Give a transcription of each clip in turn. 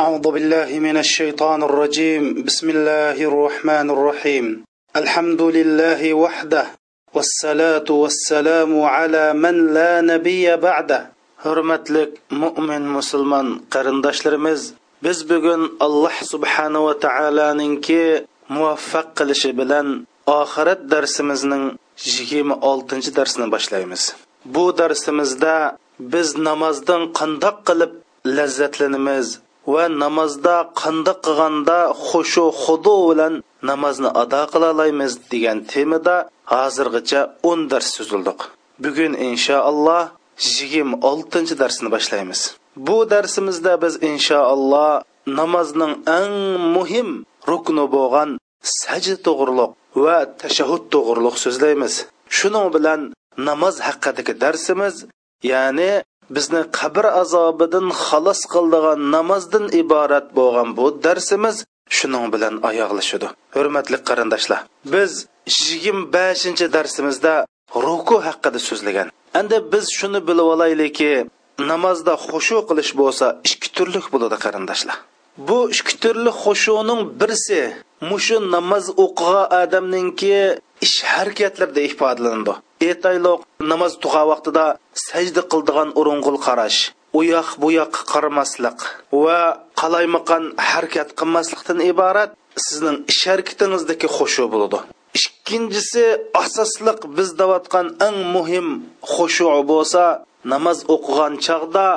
أعوذ بالله من الشيطان الرجيم بسم الله الرحمن الرحيم الحمد لله وحده والصلاة والسلام على من لا نبي بعده hurmatli mo'min musulmon qarindoshlarimiz biz bugun alloh subhanava taoloninki muvaffaq qilishi bilan oxirat darsimizning yigirma oltinchi darsini boshlaymiz bu darsimizda biz namozdan qandoq qilib lazzatlanamiz va namozda qandoq qilganda xushu xudu bilan namozni ado qila olamiz degan temada hozirgacha o'n dars so'zildik bugun inshaalloh yigirma oltinchi darsni boshlaymiz. Bu darsimizda biz inshaalloh namozning eng muhim rukni bo'lgan sajda to'g'riliq va tashahhud to'g'riliq so'zlaymiz. Shuning bilan namoz haqidagi darsimiz ya'ni bizni qabr azobidan xalos qildigan namozdan iborat bo'lgan bu darsimiz shuning bilan oyoqlashadi hurmatli qarindoshlar biz yigirma beshinchi darsimizda ruku haqida so'zlagan. Endi biz shuni bilib olaylikki namozda xushu qilish bo'lsa ikki turli bo'ladi qarindoshlar. Bu ikki turli xushuning birsi mushu namoz o'qigan odamninki ish harakatlarda ifodalanadi. Aytaylik namoz tug'a vaqtida sajda qildigan urung'ul qarash u yoq bu yoqqa qaramaslik va qalaymaqan harakat qilmaslikdan iborat sizning ish harakatingizdagi xushu bo'ladi ikkinchisi asosliq biz deyotgan eng muhim xushu bo'lsa namoz o'qigan chog'da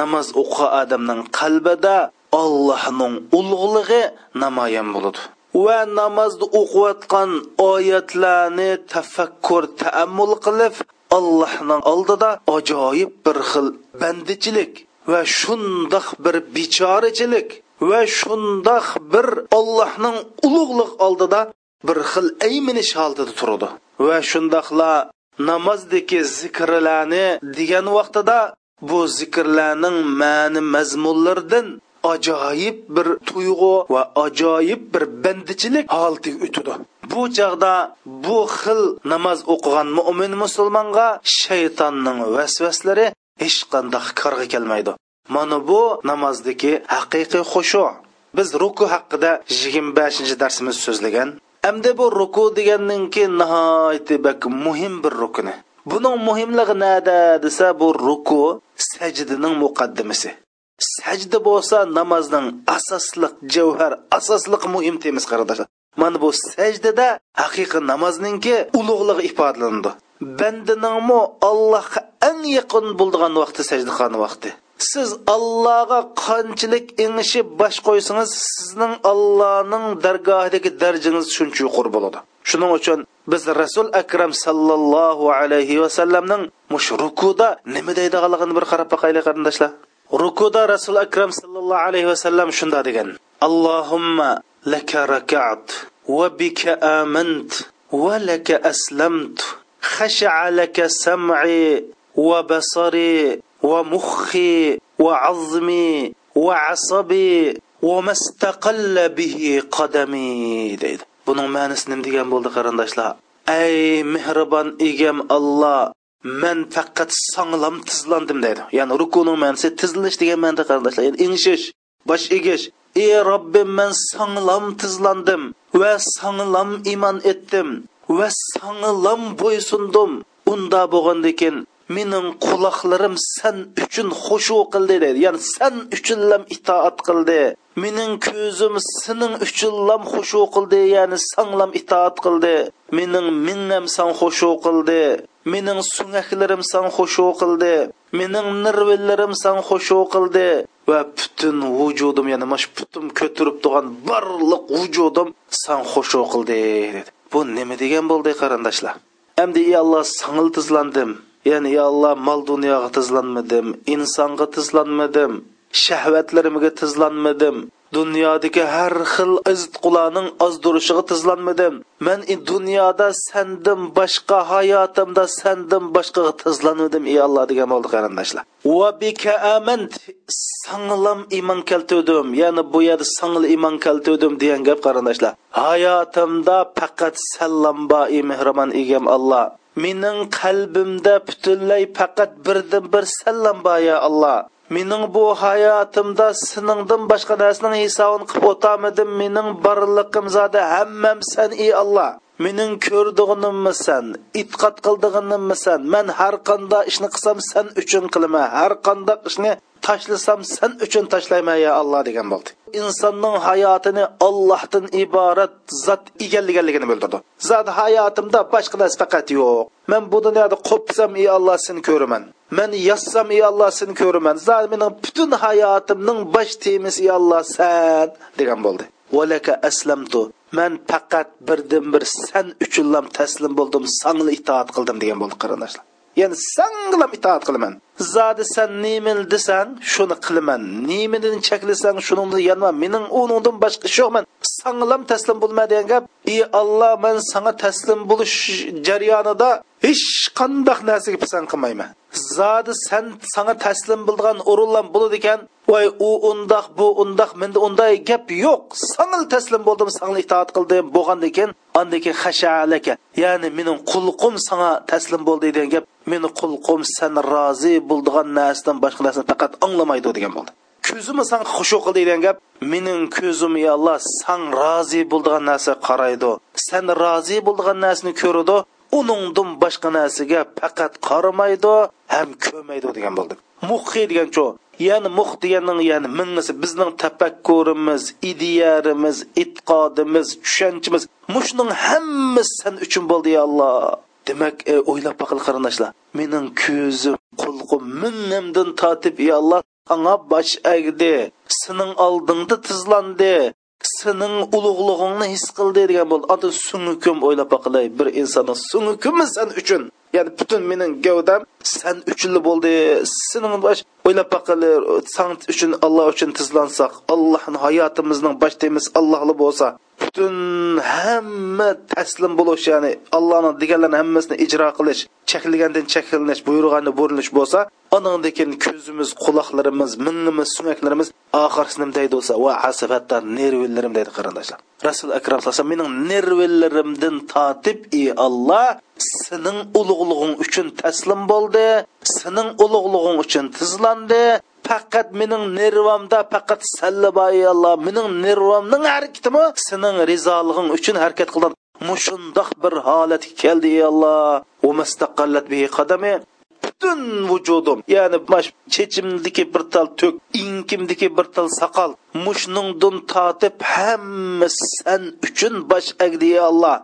namoz o'qigan odamning qalbida allohning ulug'lig'i namoyon bo'ladi va namozni o'qiyotgan oyatlarni tafakkur taammul qilib allohning oldida ajoyib bir xil bandichilik va shundoq bir bechorachilik va shundoq bir allohning ulug'liq oldida bir xil ayminish holatida turadi. Va shundoqla namozdagi zikrlarni degan vaqtida bu zikrlarning ma'ni mazmunlaridan ajoyib bir tuyg'u va ajoyib bir bandichilik holatiga o'tadi. Bu chog'da bu xil namoz o'qigan mo'min musulmonga shaytonning vasvaslari hech qanday korga kelmaydi. Mana bu namozdagi haqiqiy xushu. Biz ruku haqida yigirma beshinchi darsimiz so'zlagan. Әмді bu ruku deganninki nihoyatda bak muhim bir rukuni. Buning muhimligi nada desa bu ruku sajdaning muqaddimasi. Sajda bo'lsa namozning asosliq javhar, asosliq muhim temiz qarindoshlar. Mana bu sajdada haqiqiy namozninki ulug'ligi ifodalanadi. Bandaningmi Allohga eng yaqin bo'lgan vaqti sajda qilgan vaqti. siz allohga qanchalik ingishib bosh qo'ysangiz sizning allohning dargohidagi darajangiz shuncha yuqori bo'ladi shuning uchun biz rasul akram sallallohu alayhi vasallamning mush rukuda nima deydiganligini bir qarab boqaylik qarindoshlar rukuda rasul akram sallallohu alayhi vasallam shunda degan allohumma laka rakat va bika amant va laka aslamt خشع لك سمعي وبصري ومخي وعظمي وعصبي وما استقل به قدمي deydi buning ma'nosi nima degan bo'ldi qarindoshlar ey mehribon egam alloh man faqat sanglam tizlandim deydi. Ya'ni rukuning ma'nosi tizlanish degan ma'noda qarindoshlar ya'ni ingishish bosh egish. Ey robbim man sanglam tizlandim va sanglam iymon etdim va sanglam bo'ysundim unda bo'lgandan keyin mening quloqlarim san uchun xushu qildi deydi ya'ni san uchunlam itoat qildi. Mening ko'zim sening uchunlam xushu qildi ya'ni sanlam itoat qildi. Mening minnam san xushu qildi. Mening sunaklarim san xushu qildi. Mening nirvillarim san xushu qildi. Va butun vujudim ya'ni mash butun ko'tirib turgan barliq vujudim san xushu qildi dedi. Bu nima degan bo'ldi qarindoshlar? Endi ey alloh sangil tizlandim ya'ni ya alloh mol dunyoga tizlanmadim insonga tizlanmadim shahvatlarimga tizlanmadim dunyodagi har xil izqqularning ozdirishiga tizlanmadim. Man dunyoda sandim boshqa hayotimda sandim boshqaga tizlanmadim ey alloh degan bo'ldi qarindoshlar. Va bika amant. Sanglam iymon keltirdim ya'ni bu yerda sangl iymon keltirdim degan gap qarindoshlar. Hayotimda faqat sallamba boi mehribon egam alloh. Mening qalbimda butunlay faqat birdan bir sallam bor ya alloh. Mening bu hayotimda seningdan boshqa narsaning hisobini qilib o'tamidim mening borliqim zoda hammam san ey alloh. Mening ko'rdig'inimmisan itqod qildig'inimmisan. Man har qanday ishni qilsam san uchun qilaman. Har qanday ishni tashlasam sen uchun tashlayman ya alloh degan bo'ldi. Insonning hayotini ollohdan iborat zot egallaganligini bildirdi. Zot hayotimda boshqa narsa faqat yo'q. Men bu dunyoda qo'psam ey alloh seni ko'raman. Men yozsam ey alloh seni ko'raman. Zot mening butun hayotimning bosh temisi ey alloh san degan bo'ldi. Valaka aslamtu. Man faqat birdan bir san uchunlam taslim bo'ldim sanga itoat qildim degan bo'ldi qarindoshlar. Ya'ni sanglam itoat qilaman zodi san nemin desang shuni qilaman nemidan cheklasang shuningdan yanma mening uningdan boshqa ish yo'q man sangilam taslim bo'lma degan gap ey alloh man sanga taslim bo'lish jarayonida hech qandaq narsaga pisand qilmayman zodi san sanga taslim bo'lgan o'rinlar bo'ladi ekan voy u undoq bu undoq menda unday gap yo'q. Sangil taslim bo'ldim sanga itoat qildim. Bo'lgandan keyin andan keyin hashalaka ya'ni mening qulqum sanga taslim bo'ldi degan gap meni qulqum san rozi bo'ldigan narsadan boshqa narsani faqat anglamaydi degan bo'ldi. Ko'zimni san xushu qildi degan gap mening ko'zim ya alloh san rozi bo'ldigan narsa qaraydi. San rozi bo'ldigan narsani ko'radi uningdan boshqa narsaga faqat qaramaydi. Ham ko'maydi degan bo'ldi. Muhi degan chu ya'ni muh deganning ya'ni mingisi bizning tafakkurimiz ideyarimiz e'tiqodimiz tushunchimiz mushning hammasi sen uchun bo'ldi ya alloh. Demak e, o'ylab baqil qarindoshlar mening ko'zim qulqum minnimdan tortib ya alloh anga bosh agdi sening oldingda tizlandi sening ulug'lig'ingni his qildi degan bo'ldi ota sungukim o'ylab baqilay. Bir insonni sungukimi san uchun? Ya'ni butun mening gavdam san uchun bo'ldi. Sening bosh o'ylab baqili san uchun alloh uchun tizlansak allohni hayotimizning bosh temiz allohli bo'lsa butun hamma taslim bo'lish ya'ni allohni deganlarini hammasini ijro qilish cheklagandan cheklanish buyurganni burilish bo'lsa anandan ko'zimiz quloqlarimiz mingimiz sumaklarimiz oxirsinim deydi bo'lsa va asifatda nervillarim deydi qarindoshlar. Rasul akram sallallohu mening nervillarimdan totib ey alloh sening ulug'lig'ing uchun taslim bo'ldi sening ulug'lig'ing uchun tizlandi faqat mening nervamda faqat sallaboy alloh mening nervamning harakatimi sening rizolig'ing uchun harakat qildim mushundoq bir holatga keldi ey alloh. Qadami? Butun vujudim ya'ni mash chechimdiki bir tal to'k inkimdiki bir tal soqol mushningdun totib hamma san uchun bosh agdiya alloh.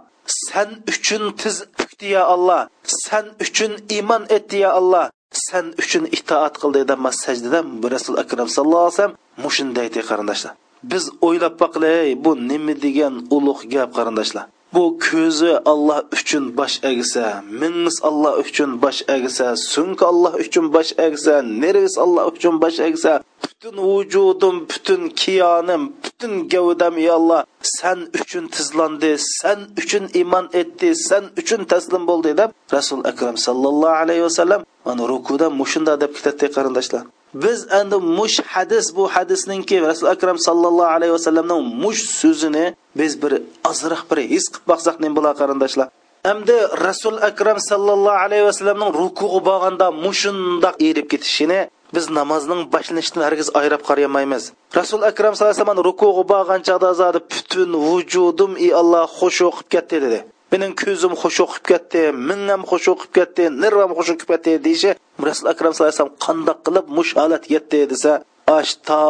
San uchun tiz bukdi ya alloh. San uchun iymon etdi ya alloh. San uchun itoat qildi demas sajdada rasul akram sallallohu alayhi vasallam. Mushunday qarindoshlar biz o'ylab boqilay bu nima degan ulug' gap qarindoshlar bu ko'zi alloh uchun bosh egsa mingiz alloh uchun bosh egsa sunki alloh uchun bosh egsa nervis alloh uchun bosh egsa butun vujudim butun kiyonim butun gavdam ey alloh san uchun tizlandi san uchun iymon etdi san uchun taslim bo'ldi deb rasul akram sallallohu alayhi vasallam mana rukuda mushunda deb ketadi qarindoshlar biz endi mush hadis bu hadisninki rasul akram sallallohu alayhi vasallamning mush so'zini biz bir ozroq bir his qilib boqsak nima bo'lar qarindoshlar? Endi rasul akram sallallohu alayhi vasallamning rukuga borganda mushundoq erib ketishini biz namozning boshlanishini hargiz ayrab qaramaymiz. Rasul akram sallallohu alayhi vasallam chog'da zodi butun vujudim ey alloh xushu qilib ketdi dedi. Mening ko'zim xush o'qib ketdi minnam xush o'qib ketdi nirvam xush o'qib ketdi deyishi rasul akram sallallohu alayhi vasallam qandoq qilib mush holat yetdi desa ash to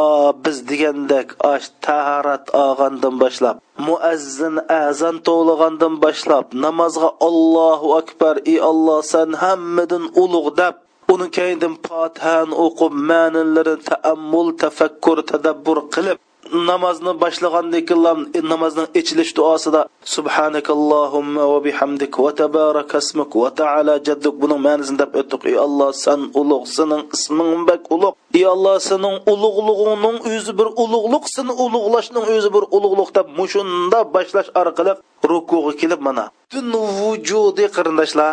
biz degandek ash tahorat olgandan boshlab muazzin azan to'lagandan boshlab namozga allohu akbar ey alloh san hammadan ulug' deb uni keyin fotihan o'qib ma'nilarini taammul tafakkur tadabbur qilib namozni boshlagandan keyin e, namozning ichilish duosida subhanakallohumma va bihamdik va tabarakasmuk va taala jadduk. Buning ma'nosini deb o'tdik ey alloh san ulug' sening isming bak ulug' ey alloh sening ulug'lig'ingning o'zi bir ulug'liq seni ulug'lashning o'zi bir ulug'liq deb mushunda boshlash orqali rukuga kelib mana. Butun vujudi qarindoshlar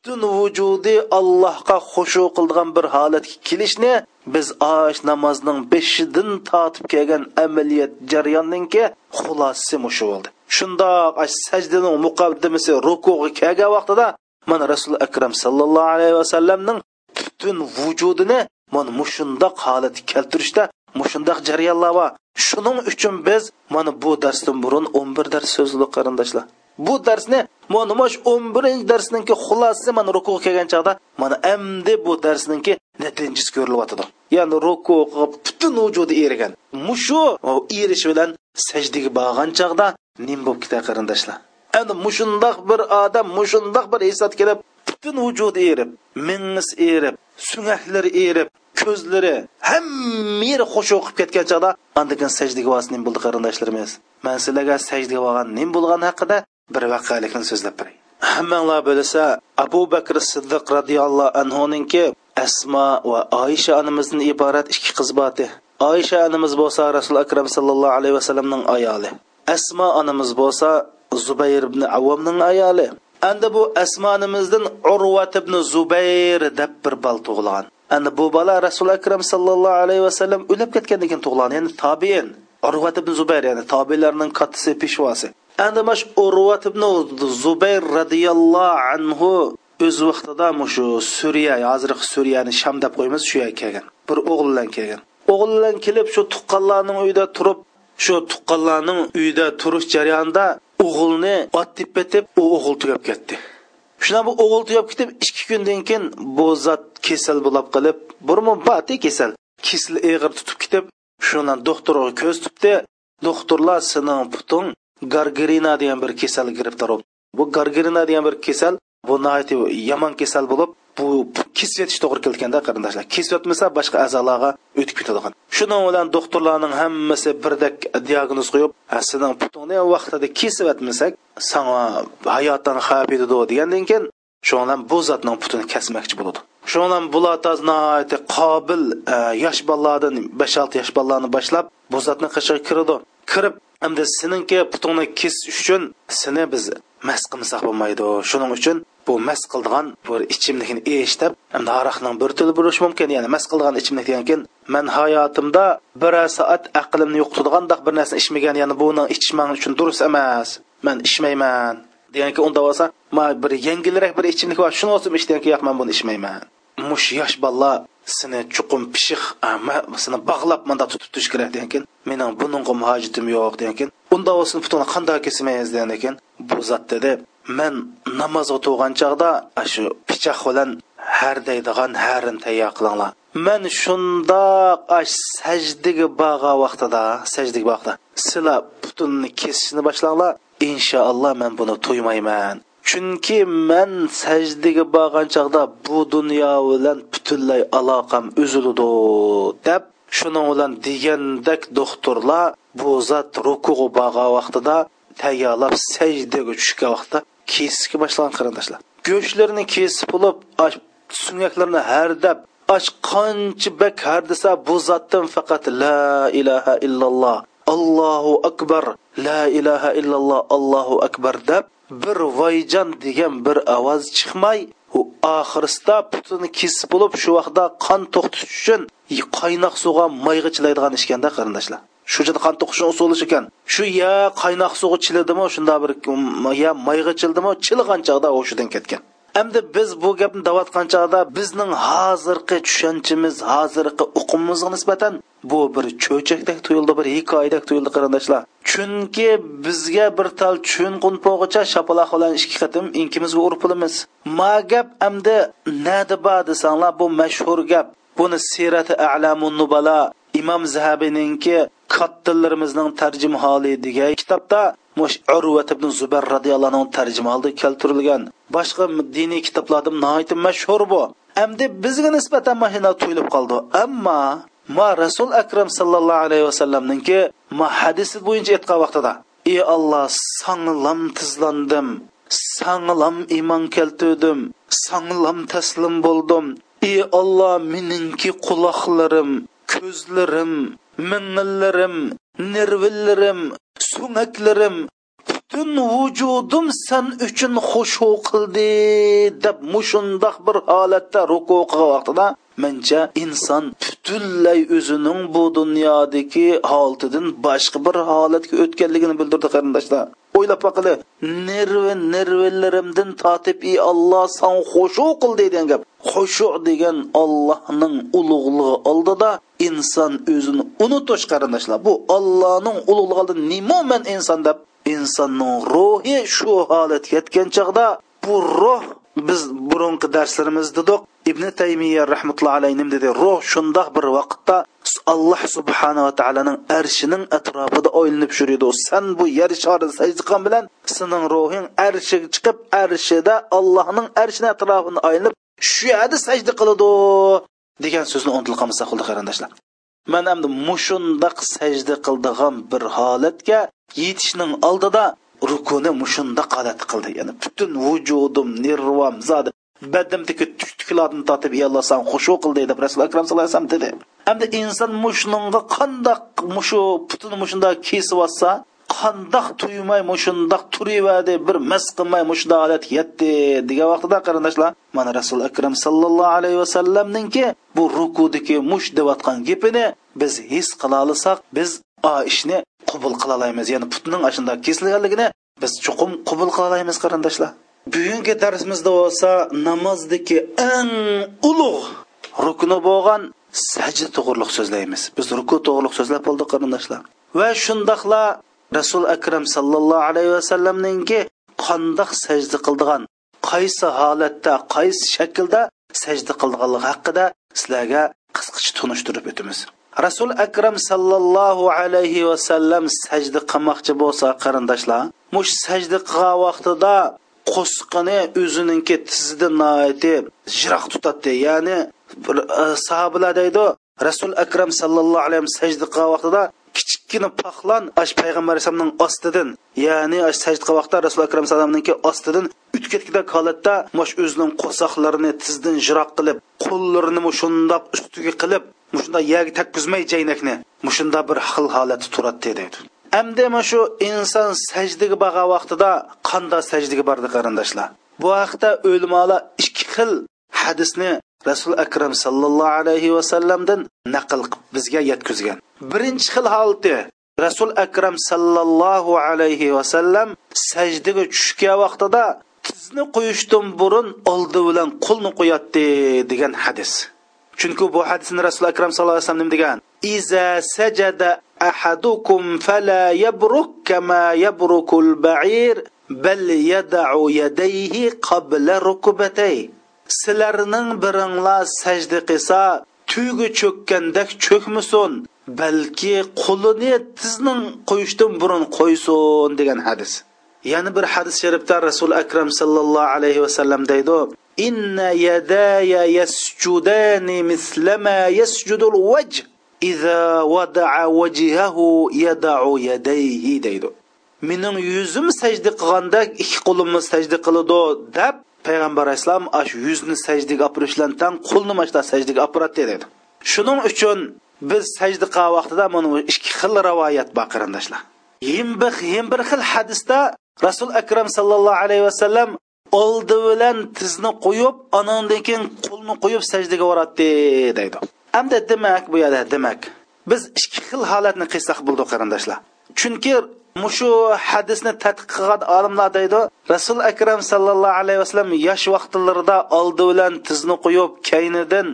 butun vujudi allohga xushu qildigan bir holatga kelishni biz osh namozning beshidan tortib kelgan amaliyat jarayonninki xulosasi mushu bo'ldi. Shundoq sajdaning muqaddimasi rukuga kelgan vaqtida mana rasul akram sallallohu alayhi vasallamning butun vujudini mana mushundoq holat keltirishda mushundoq jarayonlar bor. Shuning uchun biz mana bu darsdan burun 11 dars so'zli qarindoshlar. Bu darsni mana mush 11 darsninki xulosasi mana ruku kelgan chog'da mana endi bu darsninki natijasi ko'rilyotidi. Ya'ni ruku qilib butun vujudi erigan. Mushu erish bilan sajdaga borgan chog'da nim bo'lib ketadi qarindoshlar. Endi mushundoq bir odam mushundoq bir hissat kelib butun vujudi erib minnis erib sungaklari erib ko'zlari hamma yeri xush o'qib ketgan chog'da andikan sajdaga borsa nim bo'ldi qarindoshlarimiz. Man sizlarga sajdaga borgan nim bo'lgani haqida bir vaqelikni so'zlab beray hammanglar bilsa abu bakr siddiq roziyallohu anhuninki asmo va oysha onamizdan iborat ikki qiz bordi oysha onamiz bo'lsa rasul akram sallallohu alayhi vasallamning ayoli. Asmo onamiz bo'lsa zubayr ibn avvomning ayoli. Endi bu asmonimizdan urvat ibn zubayr deb bir bal tug'ilgan. Endi bu bola rasul akram sallallohu alayhi vasallam o'lib ketgandan keyin tug'ilgan ya'ni tobiin urvat ibn zubayr ya'ni tobilarning kattasi peshvosi endi mash urvat ibn zubayr roziyallohu anhu o'z vaqtida shu suriya hozirgi suriyani sham deb qo'ymiz shu yerga kelgan. Bir o'g'il bilan kelgan. O'g'il bilan kelib shu tuqqanlarning uyida turib shu tuqqanlarning uyida turish jarayonida o'g'ilni ot tepatib u o'g'il tugab ketdi. Shuna bu o'g'il tugab ketib ikki kundan keyin bu zot kasal bo'lib qolib burmi bati kasal kesal ig'ir tutib ketib shundan doktorga ko'z tutdi. Doktorlar sening puting gargirina degan bir kasal giribdor bu gargirina degan bir kasal bu yomon kasal bo'lib bu kesib to'g'ri kelganda qarindoshlar kesib boshqa a'zolarga o'tib ketadigan shuning bilan doktorlarning hammasi birdek diagnoz qo'yib sening putingni vaqtida kesib sanga hayotdan xavf yetadi degandan keyin shundan bu zotning putini kesmoqchi bo'ladi. Shundan bular qobil e, yosh bolalardan besh olti yosh bolalarni boshlab bu zotni qishiga kiradi. Kirib hamda seninki putingni kesish uchun seni biz mas qilmasak bo'lmaydi. Shuning uchun bu mas qildigan bir ichimlikni eshitib hamda aroqning bir tili bo'lishi mumkin ya'ni mas qildigan ichimlik degan keyin man hayotimda bir soat aqlimni yo'qotadigandoq bir narsa ichmagan ya'ni buni ichman uchun durust emas man ichmayman deganki unda bo'lsa ma bir yengilroq bir ichimlik bor shuni olsam ichdan yo'q man buni ichmayman mush yosh bolalar seni chuqum pishiq ah, seni bog'lab manda tutib turish kerak degan keyin mening buningga muhojitim yo'q degan unda bo'lsin butun qanday kesmaymiz degan ekan. Bu zot dedi man namoz o'tirgan chog'da shu pichoq bilan har deydigan harin tayyor qilinglar. Man shundoq ash sajdaga bag'a vaqtida sajdaga vaqtida sizlar putunni kesishni boshlanglar. Inshaalloh man buni to'ymayman. Chunki man sajdaga borgan chog'da bu dunyo bilan butunlay aloqam uziladi deb shuning bilan degandak doktorlar bu zot rukuga borgan vaqtida tayyorlab sajdaga tushgan vaqtda kesishga boshlagan qarindoshlar. Go'shtlarni kesib bo'lib sunyaklarni hardab och qancha bak hardasa bu zotdan faqat la ilaha illalloh allohu akbar la ilaha illalloh allohu akbar deb bir voyjon degan bir ovoz chiqmay u oxirisida putini kesib bo'lib shu vaqtda qon to'xtatish uchun qaynoq suvga mayga chilaydigan ishkanda qarindoshlar. Shu yerda qon to'qish usuli ekan. Shu ya qaynoq suvga chiladimi shunda bir ya mayga childimi chilgan chog'da hushidan ketgan. Endi biz bu gapni davatgan chog'da bizning hozirgi tushunchamiz hozirgi uqumimizga nisbatan bu bir cho'chakdek tuyuldi bir hikoyadek tuyuldi qarindoshlar. Chunki bizga bir tal chun qunpog'icha shapaloq bilan ikki qatim inkimizga urib pulimiz ma gap amdi nada ba desanglar bu mashhur gap. Buni sirati alamun nubala imom zahabiyninki kattalarimizning tarjima holi degan kitobda mush urvat ibn zubar roziyallohu anhu tarjima keltirilgan. Boshqa diniy kitoblarda nihoyatda mashhur bu. Endi bizga nisbatan mashina tuyulib qoldi. Ammo ma rasul akram sallallohu alayhi vasallamninki ma hadisi bo'yicha aytgan vaqtida ey olloh sanglam tizlandim sanglam iymon keltirdim sanglam taslim bo'ldim. Ey olloh meningki quloqlarim ko'zlarim mingillarim nervillarim sumaklarim butun vujudim san uchun xushu qildi deb mushundoq bir holatda ruku qilgan vaqtida mancha inson butunlay o'zining bu dunyodagi holatidan boshqa bir holatga o'tganligini bildirdi qarindoshlar o'ylab boqili nervi nervilarimdan tortib ey olloh san xushu qil degan gap. Xushu degan ollohning ulug'lig'i oldida inson o'zini unutish qarindoshlar bu ollohning ulug'lig'i oldida nima man inson deb insonning ruhi shu holatga yetgan chog'da bu ruh biz burungi darslarimizda ibn taymiya rahmatullohi alayhi nim dedi ruh shundoq bir vaqtda alloh subhanava taoloning arshining atrofida o'ylanib yuridi san bu yer sharida sajdiqan bilan sening ruhing arshiga chiqib arshida allohning arshini atrofini aylanib shu yerda sajda qiladi. degan so'zni unutilib qolmasa qildi qarindoshlar. Man endi mushundoq sajda qildigan bir holatga yetishning oldida rukuni mushunda qalat qildi. Ya'ni butun vujudim nirvam zodi badamdagi tuktuklarni tortib ey alloh san xushu qildi deb rasul akram sallallohu alayhi vasallam dedi. Hamda inson mushnunga qandoq mushu putini mushunda kesib olsa qandoq tuymay mushundoq turivadi bir mas qilmay mushunda holat yetdi. Degan vaqtida qarindoshlar mana rasul akram sallallohu alayhi vasallamninki bu rukudiki mush deyotgan gapini biz his qila olsak biz a ishni qabul qila olamiz ya'ni putning ashunda kesilganligini biz chuqum qabul qila olamiz qarindoshlar. Bugungi darsimizda bo'lsa namozdagi eng ulug' rukni bo'lgan sajda to'g'riliq so'zlaymiz. Biz ruku to'g'riliq so'zlab bo'ldik qarindoshlar. Va shundoqla rasul akram sallallohu alayhi vasallamninki qandoq sajda qildigan qaysi holatda qaysi shaklda sajda qildiganligi haqida sizlarga qisqacha tunishtirib o'tamiz. Rasul akram sallallohu alayhi vasallam sajda qilmoqchi bo'lsa qarindoshlar mush sajda qilgan vaqtida qo'sqini o'zininki tizidan jiroq tutadi ya'ni e, sahobalar deydi rasul akram sallallohu alayhi vasallam sajda qilgan vaqtida kichikkina paxlan ash payg'ambar alayhisalomning ostidan ya'ni ash sajda qilgan vaqtda rasul akram sallallohu ostidan o'tib ketganda holatda mosh o'zining qo'soqlarini tizdan jiroq qilib qo'llarini shundoq ustiga qilib mushunda yerga takkuzmay jaynakni mushunda bir xil holatda turadi deydi Әмді shu inson sajdaga borgan vaqtida qanday sajdaga bordi qarindoshlar? Bu haqda o'limalar ikki xil hadisni rasul akram sallallohu alayhi vasallamdan naql qilib bizga yetkazgan. Birinchi xil holati rasul akram sallallohu alayhi vasallam sajdaga tushgan vaqtida sizni qo'yishdan burun oldi bilan qo'lni qo'yatdi degan hadis. Chunki bu hadisni rasul akram sallallohu alayhi vasallam degan iza sajada ahadukum fala yabruk kama yabrukul ba'ir bal yada'u yadayhi qabla rukbatay. Sizlarning biringlar sajda qilsa tuygi cho'kkandek cho'kmasin balki qo'lini tizning qo'yishdan burun qo'ysin degan hadis. Yana bir hadis sharifda rasul akram sallallohu alayhi vasallam deydi inna yadaya yasjudani mislama yasjudul vajh iza wada'a wajhahu yada'u yadayhi deydi. Mening yuzim sajda qilganda ikki qo'limni sajda qiladi deb payg'ambar alayhissalom ash yuzni sajdaga opirishlandan qo'lni mashda sajdaga opiradi dedi shuning uchun biz sajda qilgan vaqtida mana ikki xil rivoyat bor qarindoshlar hem bir xil hadisda rasul akram sallallohu alayhi vasallam oldi bilan tizni qo'yib anandan keyin qo'lni qo'yib sajdaga boradi deydi. Hamda demak bu yerda demak biz ikki xil holatni qilsak bo'ldi qarindoshlar. Chunki mushu hadisni tadqiq qilgan olimlar deydi rasul akram sallallohu alayhi vasallam yosh vaqtlarida oldi bilan tizni qo'yib kaynidan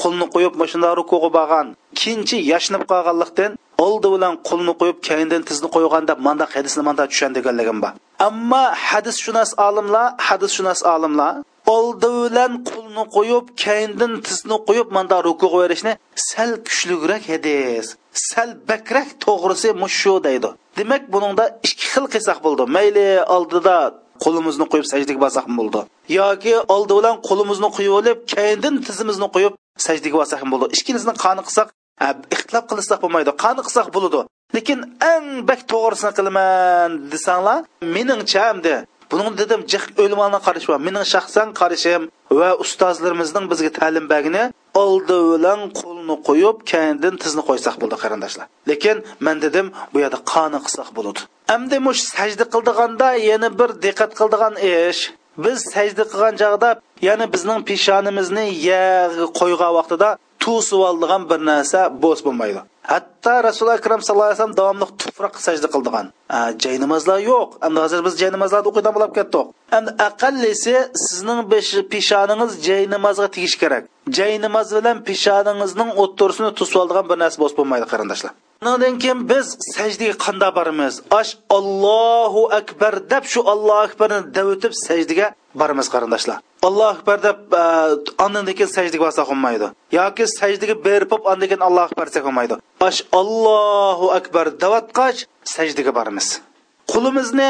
qo'lni qo'yib shunday rukuga borgan ikkinchi yashnab qolganlikdan oldi bilan qulni qo'yib keyindan tizni qo'yganda manda hadisni manda tushundiganligim bor. Ammo hadisshunos olimlar hadisshunos olimlar oldi bilan qulni qo'yib keyindan tizni qo'yib manda ruku berishni sal kuchliroq hadis sal bakrak to'g'risi mushu deydi. Demak buningda ikki xil qilsaq bo'ldi. Mayli oldida qo'limizni qo'yib sajdaga borsak bo'ldi. Yoki oldi bilan qo'limizni qo'yib olib keyindan tizimizni qo'yib sajdaga borsak bo'ldi. Ikkilisini qani qilsak ixtilof qilsak bo'lmaydi qani qilsak bo'ladi. Lekin eng bak to'g'risini qilaman desanglar meningcha buning dedim jiq o'limani qarashi bor mening shaxsan qarashim va ustozlarimizning bizga ta'lim bagini oldi bilan qo'lni qo'yib kandin tizni qo'ysak bo'ldi qarindoshlar. Lekin man dedim bu yerda qani qilsak bo'ladi. Endi mush sajda qildiganda yana bir diqqat qildigan ish. Biz sajda qilgan chog'da ya'ni bizning peshonimizni yerga qo'ygan vaqtida to'sib oldigan bir narsa bo's bo'lmaydi. Hatto rasululloh akram sallallohu alayhi vasallam davomli tuproqqa sajda qildigan. Jay namozlar yo'q. Endi hozir biz jay namozlarni o'qiydan bo'lib ketdik. Endi aqallisi sizning peshoningiz jay namozga tegish kerak. Jay namoz bilan peshoningizning o'ttirisini to'sib oldigan bir narsa bo's bo'lmaydi qarindoshlar. Undan keyin biz sajdaga qanday boramiz? Ash allohu akbar deb shu allohu akbarni deb sajdaga boramiz qarindoshlar. Allohu akbar deb e, ondan keyin sajdaga borsak bo'lmaydi yoki sajdaga berib ondan keyin allohu akbar desak bo'lmaydi ash allohu akbar devatqach sajdaga boramiz qo'limizni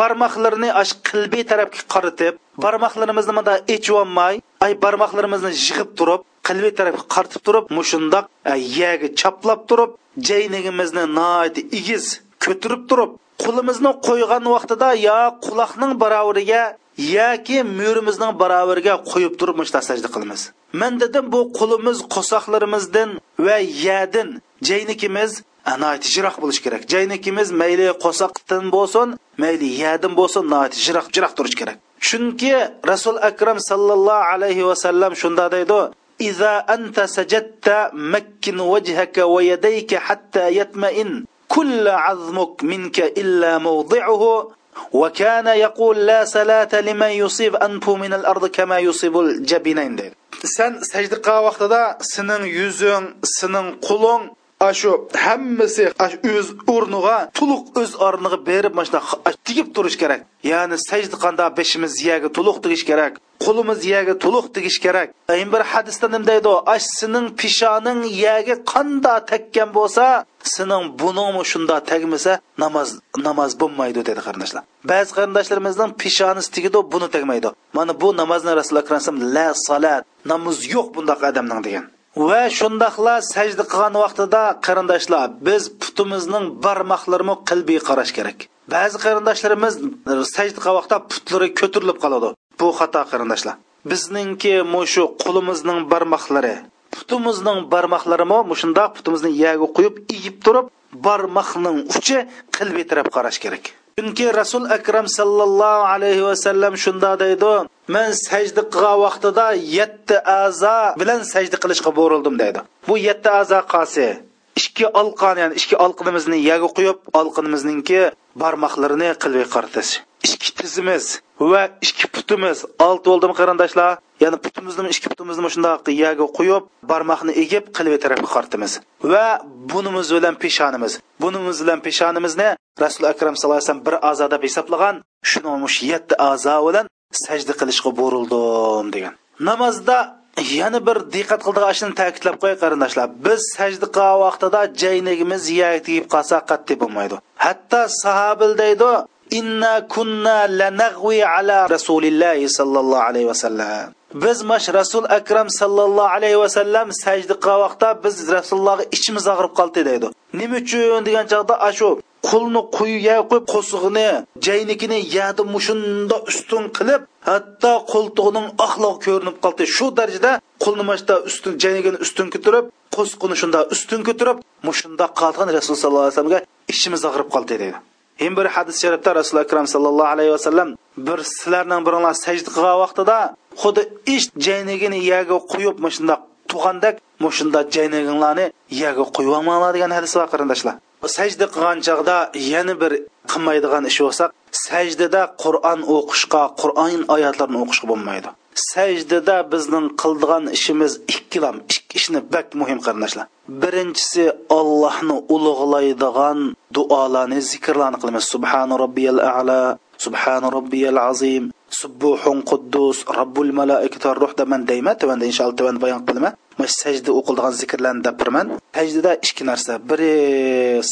barmoqlarini ash qilbiy tarafga qaratib barmoqlarimizni mana echvolmay ay barmoqlarimizni yig'ib turib qilbiy tarafga qaratib turib mushundoq e, yaga chaplab turib jaynigimizni noit igiz ko'tirib turib qo'limizni qo'ygan vaqtida yo quloqning baravariga yoki mo'rimizning baravariga qo'yib turib mushta sajda qilamiz man dedim bu qo'limiz qo'soqlarimizdan va yadin jaynikimiz anayt jiroq bo'lishi kerak jaynikimiz mayli qo'soqdan bo'lsin mayli yadin bo'lsin nayt jiroq jiroq turishi kerak chunki rasul akram sallallohu alayhi vasallam shunda deydi إذا أنت سجدت مكن وجهك ويديك حتى يطمئن كل عظمك منك إلا موضعه وكان يقول لا صلاة لمن يصيب أنفه من الأرض كما يصيب الجبينين deydi sen sajda qilgan vaqtida sening yuzing sening qo'ling shu hammasi o'z o'rniga to'liq o'z o'rniga berib mana shunaqa tigib turish kerak ya'ni sajda qanda beshimiz yaga to'liq tegish kerak qo'limiz yaga to'liq tegish kerak endi bir hadisda nima deydi ash sening pishoning yerga qanda tekkan bo'lsa sening buningmi shunda tegmasa namoz namoz bo'lmaydi dedi qarindoshlar ba'zi qarindoshlarimizning pishonisi tegidi buni tegmaydi mana bu namozni rasululloh akram la salat namoz yo'q bundoq odamning degan va shundoqla sajda qilgan vaqtida qarindoshlar biz putimizning barmoqlarini qilbiy qarash kerak. Ba'zi qarindoshlarimiz sajda qilgan vaqtda putlari ko'tarilib qoladi. Bu xato qarindoshlar bizningki mushu qo'limizning barmoqlari putimizning barmoqlarimi mushundoq putimizni yerga qo'yib egib turib barmoqning uchi qilbiy taraf qarash kerak. Chunki rasul akram sallallohu alayhi vasallam shunda deydi man sajda qilgan vaqtida yetti a'zo bilan sajda qilishga bo'rildim deydi. Bu yetti a'zo qasi ikki olqon ya'ni ikki olqinimizni yerga qo'yib olqinimizningki barmoqlarini qilib qaratish ikki tizimiz va ikki putimiz olti bo'ldimi qarindoshlar ya'ni putimizni ikki putimizni shundoq yerga qo'yib barmoqni egib qilib tarafga qaratamiz va bunimiz bilan peshonimiz bunimiz bilan peshonimizni rasul akram sallallohu alayhi vasallam bir a'zo deb hisoblagan shuni yetti a'zo bilan sajda qilishga burildim degan. Namozda yana bir diqqat qildigan ishni ta'kidlab qo'y qarindoshlar. Biz sajda qilgan vaqtida jaynigimiz yerga tegib qolsa qat'iy bo'lmaydi. Hatto sahobil deydi inna kunna lanag'vi ala rasulillahi sollallohu alayhi vasallam. Biz mash rasul akram sallallohu alayhi vasallam sajda qilgan vaqtda biz rasulullohga ichimiz og'rib qoldi deydi. Nima uchun degan chog'da shu qo'lni quyiga qo'yib qo'sig'ini jaynikini yadi mushunda ustun qilib hatto qo'ltig'ining oqlog' ko'rinib qoldi. Shu darajada qo'lni mashda ustun jaynigini ustun ko'tarib qo'sqini shunda ustun ko'tarib mushunda qolgan rasululloh sallallohu alayhi vasallamga ichimiz og'rib qoldi deydi yana bir hadis sharifda rasululloh akram sallallohu alayhi vasallam bir sizlarning biringlar sajda qilgan vaqtida xuddi iş jaynigini yerga qo'yib mushunda tuğandak mushunda jayniginglarni yerga qo'yib olmanglar degan hadis var qarindoshlar. Sajda qilgan chog'da yana bir qilmaydigan ish bo'lsa sajdada qur'on o'qishga qur'on oyatlarini o'qishga bo'lmaydi. Sajdada bizning qildigan ishimiz ikkilam ikki ishni bak muhim qarindoshlar birinchisi ollohni ulug'laydigan duolarni zikrlarni qilamiz. Subhana robbiyal ala subhana robbiyal azim. Subbuhun quddus robbul malaikati ruh man deyman tuvanda inshaalloh tuvanda bayon qilaman mana shu sajda o'qiladigan zikrlarni deb birman sajdada ikki narsa biri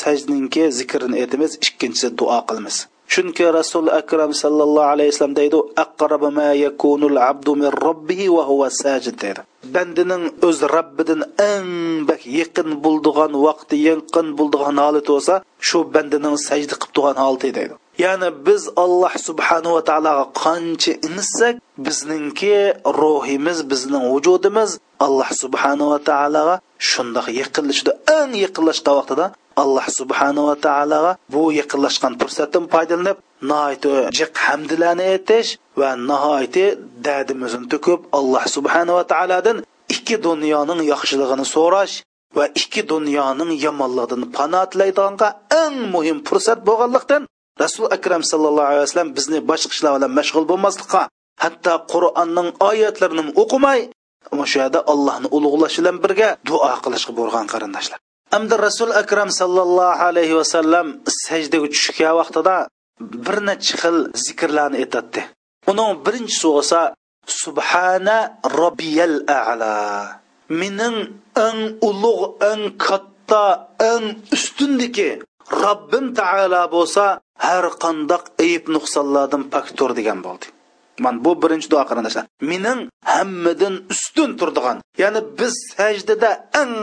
sajdaninki zikrini aytamiz ikkinchisi duo qilamiz. Chunki rasul akram sallallohu alayhi vasallam deydi aqrabu ma yakunul abdu min robbihi va huwa sajid deydi. Bandining o'z robbidan eng bak yaqin bo'ldigan vaqti yaqin bo'ldigan holati bo'lsa shu bandining sajda qilib turgan holati deydi. Ya'ni biz alloh subhanava taologa qancha insak bizningki ruhimiz bizning vujudimiz alloh subhanava taologa shundoq yaqinlashdi eng yaqinlashgan vaqtida alloh subhanava taologa bu yaqinlashgan fursatdan foydalanib nihoyat jiq hamdilarni aytish va nihoyat dadimizni to'kib alloh subhanava taolodan ikki dunyoning yaxshiligini so'rash va ikki dunyoning yomonligidan pano tilaydiganga eng muhim fursat bo'lganlikdan rasul akram sallallohu alayhi vasallam bizni boshqa ishlar bilan mashg'ul bo'lmaslikqa hatto qur'onning oyatlarini o'qimay shu yerda allohni ulug'lash bilan birga duo qilishga bo'lgan qarindoshlar. Hamda rasul akram sallallohu alayhi vasallam sajdaga tushgan vaqtida bir necha xil zikrlarni aytadi uning birinchisi bo'lsa subhana robbiyal a'la mening eng ulug' eng katta eng ustundiki robbim taolo bo'lsa har qandoq ayb nuqsonlardan poktur degan bo'ldi. Man bu birinchi duo qarindoshlar. Mening hammadan ustun turdigan ya'ni biz sajdada eng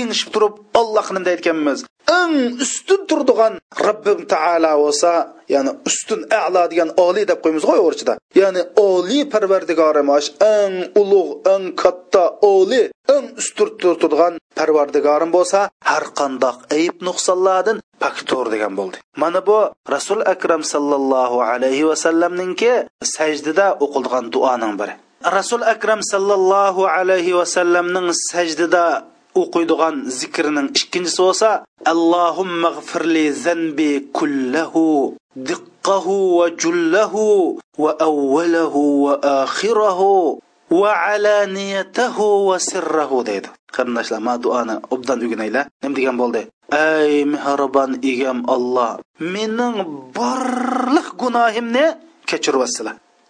ingishib turib ollohni nima deyotganmiz eng ustun turdigan robbim taolo bo'lsa ya'ni ustun a'lo degan oliy deb qo'yamiz g'oy o'rchida ya'ni oliy parvardigorimish eng ulug' eng katta oliy eng ustun turadigan parvardigorim bo'lsa har qandoq ayib nuqsonlardan paktur degan bo'ldi. Mana bu rasul akram sallallohu alayhi vasallamninki sajdada o'qildigan duoning biri. Rasul akram sallallohu alayhi vasallamning sajdada o'qiydigan zikrining ikkinchisi bo'lsa allohumma g'firli zanbi kullahu diqqahu va jullahu va avvalahu va oxirahu va alaniyatahu va sirrahu deydi. Qarindoshlar ma duoni obdan o'rganaylar nima degan bo'ldi? Ey mehribon egam olloh mening borliq gunohimni kechirib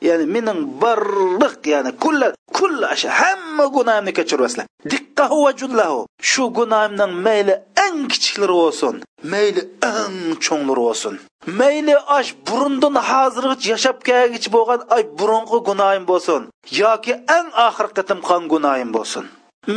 ya'ni mening barliq ya'ni kulla kulla hamma gunohimni kechirasizlar diqqahu va jullahu. Shu gunohimning mayli eng kichiklari bo'lsin mayli eng cho'nglari bo'lsin. Mayli ash burundan hozirgacha yashab kelgichi bo'lgan ay burungi gunohim bo'lsin yoki eng oxirgi qatim qon gunohim bo'lsin.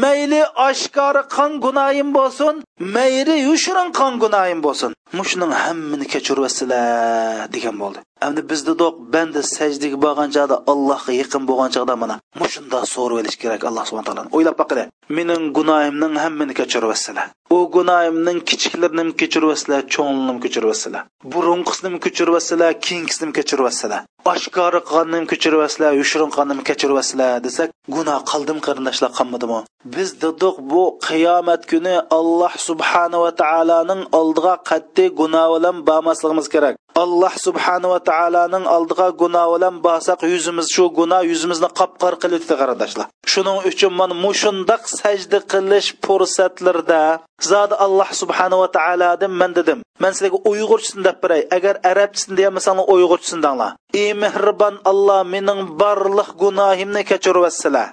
Mayli oshkora qon gunohim bo'lsin mayli yushirin qon gunohim bo'lsin. Mushuning hammini kechirvasizlar degan bo'ldi. Endi biz dedik banda sajdaga borgan chog'da allohga yaqin bo'lgan chog'da mana mushunda so'rab olish kerak alloh subhana taoloni o'ylab boqili mening gunohimning hammani kechirvasizlar u gunohimning kichiklarini kechirvasizlar cho'nglarini kechirvasizlar burunqisini kechirvasizlar keyingisini kechirvasizlar oshkora qilganini kechirvasizlar yushirin qilganini kechirvasizlar desak gunoh qildim qarindoshlar qilmadimi biz dedik bu qiyomat kuni alloh subhanava taoloning oldiga qat'iy gunoh bilan bormasligimiz kerak. Alloh subhanava taoloning oldiga gunoh bilan borsak yuzimiz shu gunoh yuzimizni qopqor qilibdi qarindoshlar shuning uchun man mushundoq sajda qilish fursatlarda zodi alloh subhanava taolodan man dedim. Man sizlarga uyg'urchasini deb beray agar arabchasini deyolmasanglar uyg'urchasini danglar. Ey mehribon alloh mening barliq gunohimni kechirvasizlar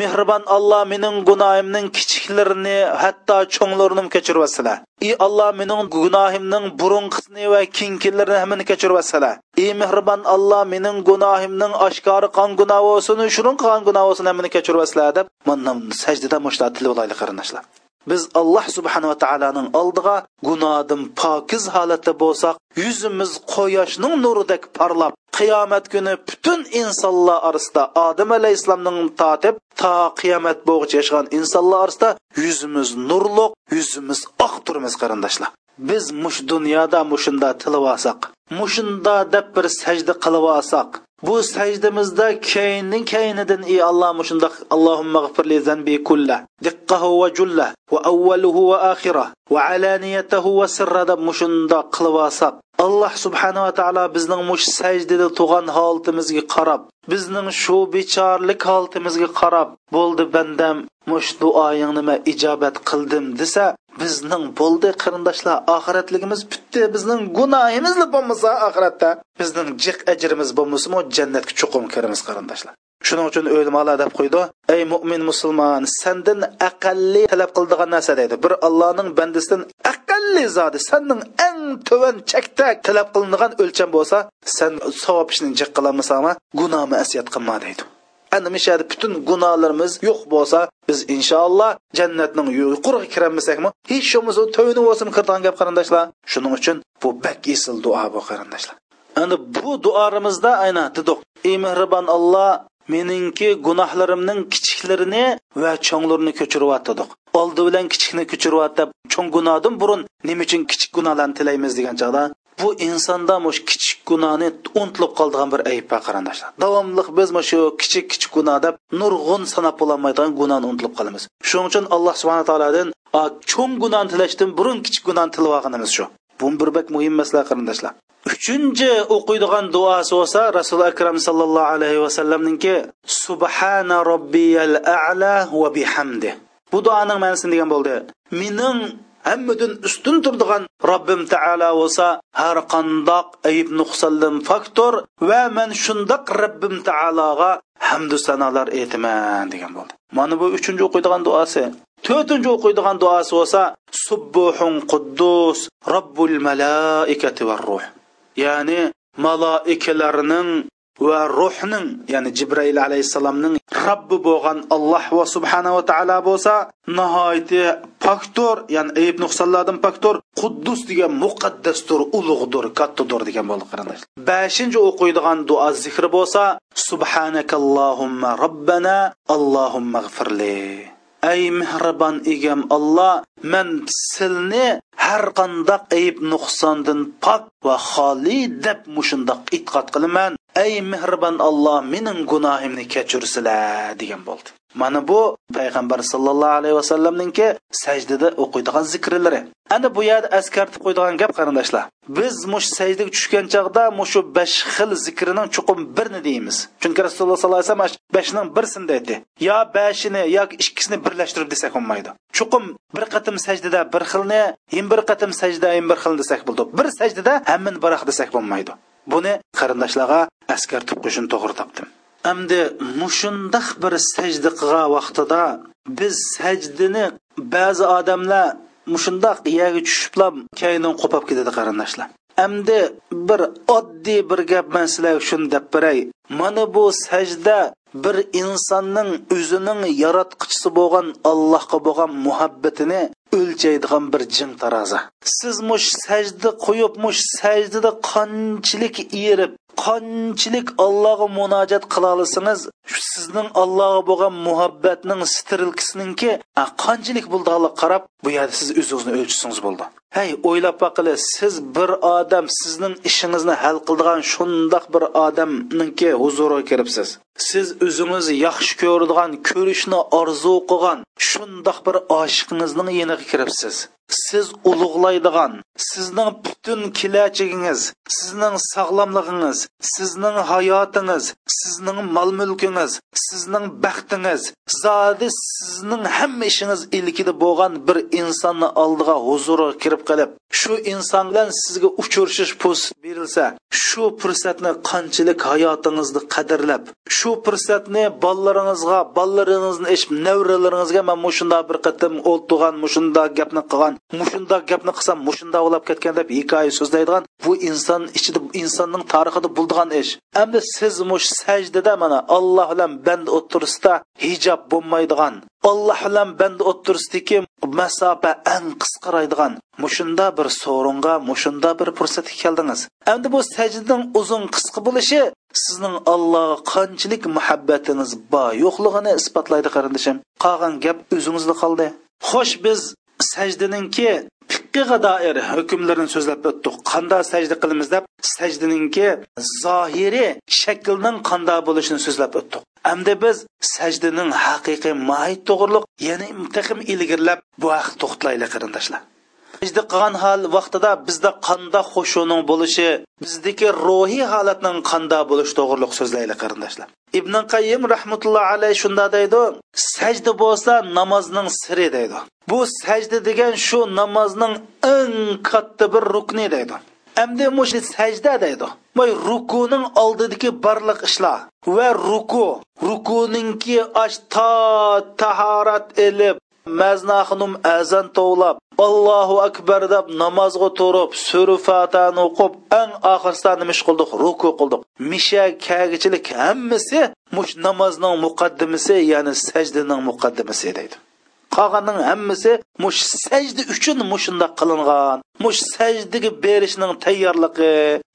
mehribon alloh mening gunohimning kichiklarini hatto cho'nglarini kechirvasizlar ey alloh mening gunohimning burunqisini va kinkilarini hammani kechirvasizlar ey mehribon alloh mening gunohimning oshkori qon gunohi bo'lsin shurin qilgan gunoh bo'lsin hammani kechirvasizlar deb mana sajdada mushta tilib olaylik qarindoshlar biz alloh subhanava taoloning oldiga gunohdan pokiz holatda bo'lsak yuzimiz quyoshning nuridek parlab qiyomat kuni butun insonlar orasida odam alayhissalomning totib to qiyomat bo'g'icha yashagan insonlar orasida yuzimiz nurliq yuzimiz oq turmiz qarindoshlar. Biz mush dunyoda mushunda tilib olsak mushunda deb bir sajda qilib olsak bu sajdamizda keyinning keyinidan ey alloh mushundoq allohumma g'firli zanbi kulla diqqahu va julla va avvaluhu va oxira va alaniyatahu va sirra deb mushundoq qilib olsak alloh subhanava taolo bizning mush sajdada tug'an holatimizga qarab bizning shu bechorlik holatimizga qarab bo'ldi bandam mush duoyingni man ijobat qildim desa bizning bo'ldi qarindoshlar oxiratligimiz bitdi bizning gunohimiz bo'lmasa oxiratda bizning jiq ajrimiz bo'lmasimi jannatga chuqum kiramiz qarindoshlar. Shuning uchun o'limalar deb qo'ydi. Ey mo'min musulmon sandan aqalli talab qiladigan narsa deydi. Bir allohning bandasidan aqalli zodi sanning eng tuvan chakda talab qilinadigan o'lcham bo'lsa san savob ishni jiq qilolmasangmi gunoh masiyat qilma deydi. Ana mishada butun gunohlarimiz yo'q bo'lsa biz inshaalloh jannatning yuqoriga kirolmasakmi hech bo'lmasa to'yini bo'lsin kirdigan gap qarindoshlar. Shuning uchun bu bak esil duo bu qarindoshlar. Endi bu duorimizda aynan dedik ey mehribon alloh meningki gunohlarimning kichiklarini va cho'nglarini ko'chiryotdiq oldi bilan kichikni ko'chiryapti cho'ng gunohdan burun nima uchun kichik gunohlarni tilaymiz degan chog'da bu insonda mush kichik gunohni unutilib qoldigan bir ayb bor qarindoshlar. Davomli biz shu kichik kichik gunoh deb nurg'un sanab bo'lolmaydigan gunohni unutilib qolamiz. Shuning uchun alloh subhana taolodan cho'ng gunohni tilashdan burun kichik gunohni tilib olganimiz shu. Bu bir bak muhim masala qarindoshlar. Uchinchi o'qiydigan duosi bo'lsa rasuli akram sallallohu alayhi vasallamninki subhana robbiyal a'la va bihamdi. Bu duoning ma'nosi degan bo'ldi. Mening hammadan ustun turadigan robbim taolo bo'lsa har qandoq ayib nuqsondan faktor va man shundoq robbim taologa hamdu sanolar aytaman degan bo'ldi. Mana bu uchinchi o'qiydigan duosi to'rtinchi o'qiydigan duosi bo'lsa subbuhun quddus robbul malaikati va ruh. Ya'ni malaikalarning va ruhning ya'ni jibrail alayhissalomning robbi bo'lgan alloh va subhanava taolo bo'lsa nihoyatda poktor ya'ni ayb nuqsonlardan poktor quddus degan muqaddasdir ulug'dir kattadir degan bo'ldi qarindoshlar beshinchi o'qiydigan duo zikri bo'lsa subhanakallohumma robbana allohumma g'firli ey mehribon egam olloh man silni har qandoq ayb nuqsondan pok va xoli deb mushundoq e'tiqod qilaman. Ey mehribon olloh mening gunohimni kechirsilar degan bo'ldi. Mana bu payg'ambar sallallohu alayhi vasallamninki sajdada o'qiydigan zikrlari. Ana bu yerda askartib qo'ydigan gap qarindoshlar. Biz mush sajdaga tushgan chog'da mushu besh xil zikrining chuqum birini deymiz. Chunki rasululloh sallallohu alayhi vasallam beshning birsini dedi yo beshini yoki ikkisini birlashtirib desak bo'lmaydi. Chuqum bir qatim sajdada bir xilni yin bir qatim sajda yin bir xilni desak bo'ldi. Bir sajdada hammin baroq desak bo'lmaydi. Buni qarindoshlarga askartib qo'yishni to'g'ri topdim. Endi mushundoq bir sajda qilgan vaqtida biz sajdini ba'zi odamlar mushundoq yerga tushiblar kaynon qo'pab ketadi qarindoshlar. Endi bir oddiy bir gap man sizlarga shuni deb beray mana bu sajda bir insonning o'zining yaratqichisi bo'lgan allohga bo'lgan muhabbatini o'lchaydigan bir jin tarozi. Siz mush sajda qo'yib mush sajdada qanchalik erib qanchalik allohga munojat qila olsangiz sizning allohga bo'lgan muhabbatning strilkisiningki qanchalik bo'ldiga qarab. Bu yerda siz o'zingizni o'lchisingiz bo'ldi. Hey o'ylab boqili siz bir odam sizning ishingizni hal qiladigan shundoq bir odamninki huzuriga kiribsiz siz o'zingizni yaxshi ko'radigan ko'rishni orzu qilgan shundoq bir oshiqingizning yeniga kiribsiz. Siz ulug'laydigan sizning butun kelajagingiz sizning sog'lomligingiz sizning hayotingiz sizning mol mulkingiz sizning baxtingiz zodi sizning hamma ishingiz ilkida bo'lgan bir insonni oldiga huzuriga kirib qilib shu inson bilan sizga uchrashish fursat berilsa shu fursatni qanchalik hayotingizni qadrlab shu fursatni bolalaringizga bolalaringizni eshib nevralaringizga man mushunda bir qatim o'ltirgan mushunda gapni qilgan mushunda gapni qilsam mushunda ulab ketgan deb hikoya so'zlaydigan bu inson ichida insonning tarixida bo'ldigan ish. Endi siz mush sajdada mana alloh bilan band o'tirisida hijob bo'lmaydigan alloh bilan band o'tirisidagi masofa eng qisqaraydigan mushunda bir so'ringa mushunda bir fursatga keldingiz. Endi bu sajdaning uzun qisqa bo'lishi sizning allohga qanchalik muhabbatingiz bor yo'qligini isbotlaydi qarindishim. Qolgan gap o'zingizda qoldi. Xo'sh biz sajdaninki fiqqiga doir hukmlarini so'zlab o'tdik qanday sajda qilamiz deb sajdaninki zohiri shaklning qanday bo'lishini so'zlab o'tdik endi biz sajdaning haqiqiy mohiyat to'g'riliq yana taqim ilgirlab bu haqda to'xtalaylik qarindoshlar. Sajda qilgan hol vaqtida bizda qanda xushuning bo'lishi bizdagi ruhiy holatning qanday bo'lishi to'g'riliq so'zlaylik qarindoshlar. Ibn qayyim rahmatulloh alayhi shunda deydi sajda bo'lsa namozning siri deydi. Bu sajda degan shu namozning eng katta bir rukni deydi. Endi mush sajda deydi. Moy rukuning oldidagi barliq ishlar va ruku rukuninki ash ta tahorat ilib maznaxnum azan tovlab allohu akbar deb namozga turib sura fatani o'qib eng oxirida nima ish qildik? Ruku qildik. Misha kagichilik hammasi mush namozning muqaddimasi ya'ni sajdaning muqaddimasi deydi. Qolganning hammasi mush sajda uchun mushundoq qilingan. Mush sajdaga berishning tayyorligi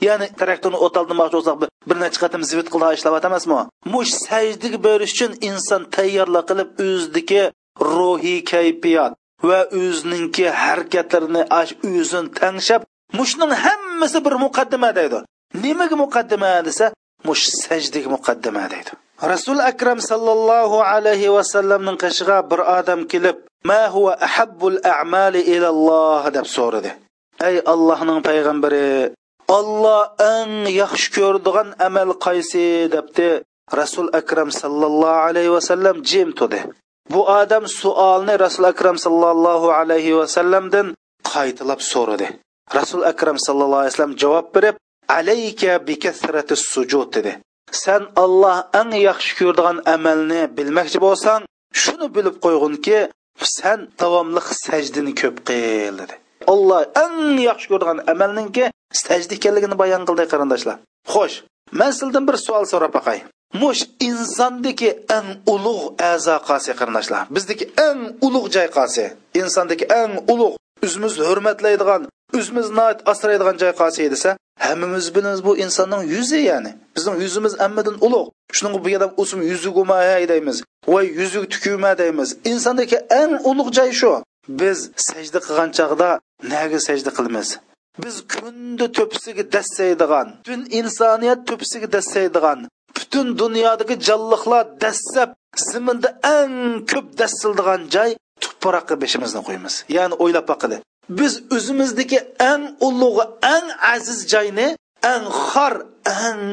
ya'ni taraktini o'taldirmoqchi bo'lsak bir necha qatim zivit qilib ishlab emasmi mush sajdaga berish uchun inson tayyorlik qilib o'zidagi ruhiy kayfiyat va o'zininki harakatlarini o'zini tanglab mushning hammasi bir muqaddima deydi. Nimaga muqaddima desa mush sajdaga muqaddima deydi. Rasul akram sallallohu alayhi vasallamning qishig'a bir odam kelib ma huwa ahabbul a'mali ilalloh deb so'radi. Ey allohning payg'ambari olloh eng yaxshi ko'radigan amal qaysi? debdi. Rasul akram sallallohu alayhi vasallam jim tudi bu odam suolni rasul akram sallallohu alayhi vasallamdan qaytilab so'radi. Rasul akram sallallohu alayhi vasallam javob berib alayka bikasrati sujud dedi. Sen olloh eng yaxshi ko'radigan amalni bilmoqchi bo'lsang shuni bilib qo'yginki sen davomli sajdini ko'p qil dedi. Olloh eng yaxshi ko'radigan amalninki sajda ekanligini bayon qildi qarindoshlar. Xo'sh man sizdan bir savol so'rab boqay mush insondagi eng ulug' a'zo qasi qarindoshlar. Bizniki eng ulug' joy qasi insondagi eng ulug' o'zimiz hurmatlaydigan o'zimiz asraydigan joy qasi desa hammamiz bilamiz bu insonning yuzi ya'ni. Bizning yuzimiz hammadan ulug' shuning bu odam o'sim yuzuguma deymiz voy yuzug tukuma deymiz. Insondagi eng ulug' joy shu biz sajda qilgan chog'da naga sajda qilamiz? Biz kundi to'pisiga dassaydigan butun insoniyat to'pisiga dassaydigan butun dunyodagi jonliqlar dastlab ziminda eng ko'p dastildigan joy tuproqqa beshimizni qo'yamiz ya'ni o'ylab boqili biz o'zimizniki eng ulug'i eng aziz joyni eng xor eng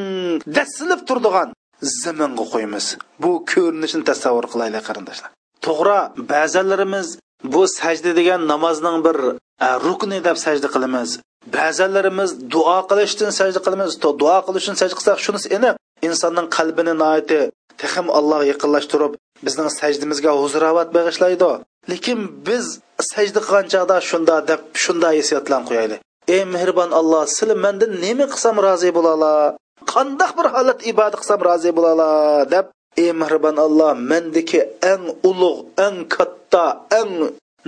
dassilib turdigan zaminga qo'yamiz bu ko'rinishni tasavvur qilaylik qarindoshlar. To'g'ri ba'zilarimiz bu sajda degan namozning bir e, rukni deb sajda qilamiz. Ba'zilarimiz duo qilishdan sajda qilamiz. Duo qilishdan sajda qilsak shunisi aniq. Insonning qalbini noiti texim allohga yaqinlashtirib bizning sajdimizga huzurovat bag'ishlaydi. Lekin biz sajda qilgan chog'da shunda deb shunday hissiyotlarni qo'yaylik. Ey mehribon alloh sil mandan nima qilsam rozi bo'lala qandoq bir holat ibodat qilsam rozi bo'lala deb ey mehribon alloh mendagi eng ulug' eng katta eng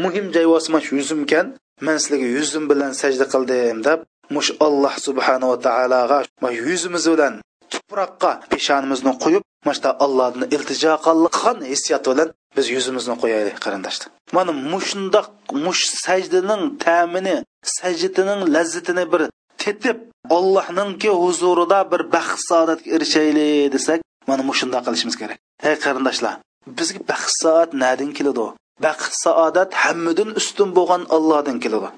muhim joy shu yuzimkan man sizlarga yuzim bilan sajda qildim deb mush alloh subhanava taologa yuzimiz bilan tuproqqa peshonimizni qo'yib mana allohdan iltijo qilgan hissiyat bilan biz yuzimizni qo'yaylik qarindoshlar. Mana mushundoq mush sajdaning ta'mini sajdining lazzatini bir tetib ollohninki huzurida bir baxt saodatga erishaylik desak mana mushundoq qilishimiz kerak. Ey qarindoshlar bizga baxt saodat nadin keladi? Baxt saodat hammadan ustun bo'lgan allohdan keladi.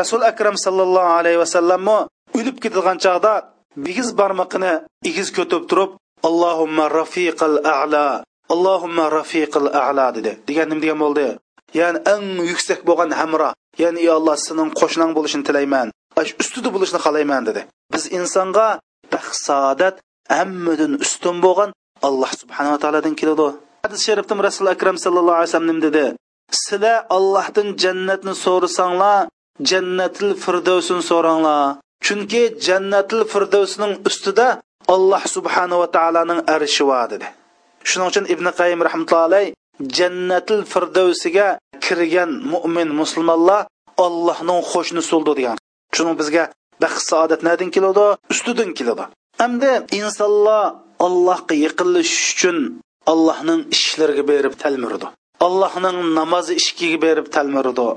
Rasul akram sallallohu alayhi vasallammi o'lib ketadigan chog'da bigiz barmoqini igiz ko'tib turib allohumma rafiqal a'la allohumma rafiqal a'la dedi. Degan nima degan bo'ldi? Ya'ni eng yuksak bo'lgan hamroh ya'ni ey alloh sening qo'shning bo'lishini tilayman ustida bo'lishni xohlayman dedi. Biz insonga baxt saodat hammadan ustun bo'lgan alloh subhanava taolodan keladi. Hadis sharifda rasul akram sallallohu alayhi vasallam nim dedi? Sizlar allohdan jannatni so'rasanglar jannatil firdavsini so'ranglar. Chunki jannatil firdavsning ustida alloh subhanava taoloning arshi bor dedi. Shuning uchun ibn qayim rahmatullohi jannatil firdavsiga kirgan mo'min musulmonlar allohning qo'shnisi bo'ldi degan. Shuning bizga baxt saodat nadin keladi ustidan keladi. Hamda insonlar allohga yaqinlashish uchun allohning ishlariga berib talmirdi. Allohning namozi ishkiga berib talmirdi.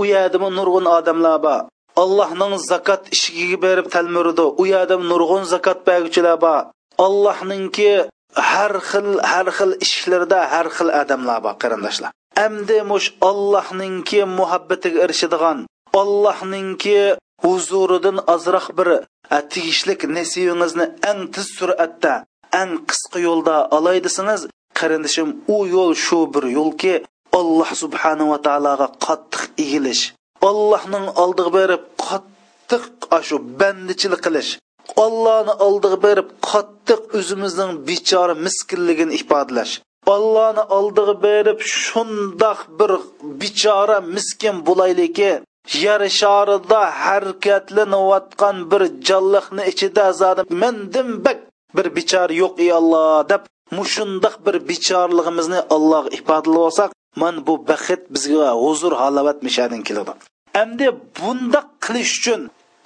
U yerdami nurg'un odamlar bor. Allohning zakot ishigiga berib talmirdi u yerda nurg'un zakot berguchilar bor. Allohningki har xil har xil ishlarda har xil odamlar bor qarindoshlar. Amdi mush allohningki muhabbatiga erishadigan allohningki huzuridan ozroq bir e, tegishlik nasibingizni eng tez sur'atda eng qisqa yo'lda olay desangiz qarindoshim u yo'l shu bir yo'lki alloh subhanava taologa qattiq egilish allohning oldiga berib qattiq shu bandichilik qilish ollohni oldiga berib qattiq o'zimizning bechora miskinligini ifodalash ollohni oldiga berib shundoq bir bechora miskin bo'layliki yer sharida harakatlanayotgan bir jonliqni ichida zodim mendim bak bir bechora yo'q ey Alloh deb mushundoq bir bechorligimizni allohga ifodalab olsak man bu baxt bizga huzur halovat mishadin keladi. Endi bundoq qilish uchun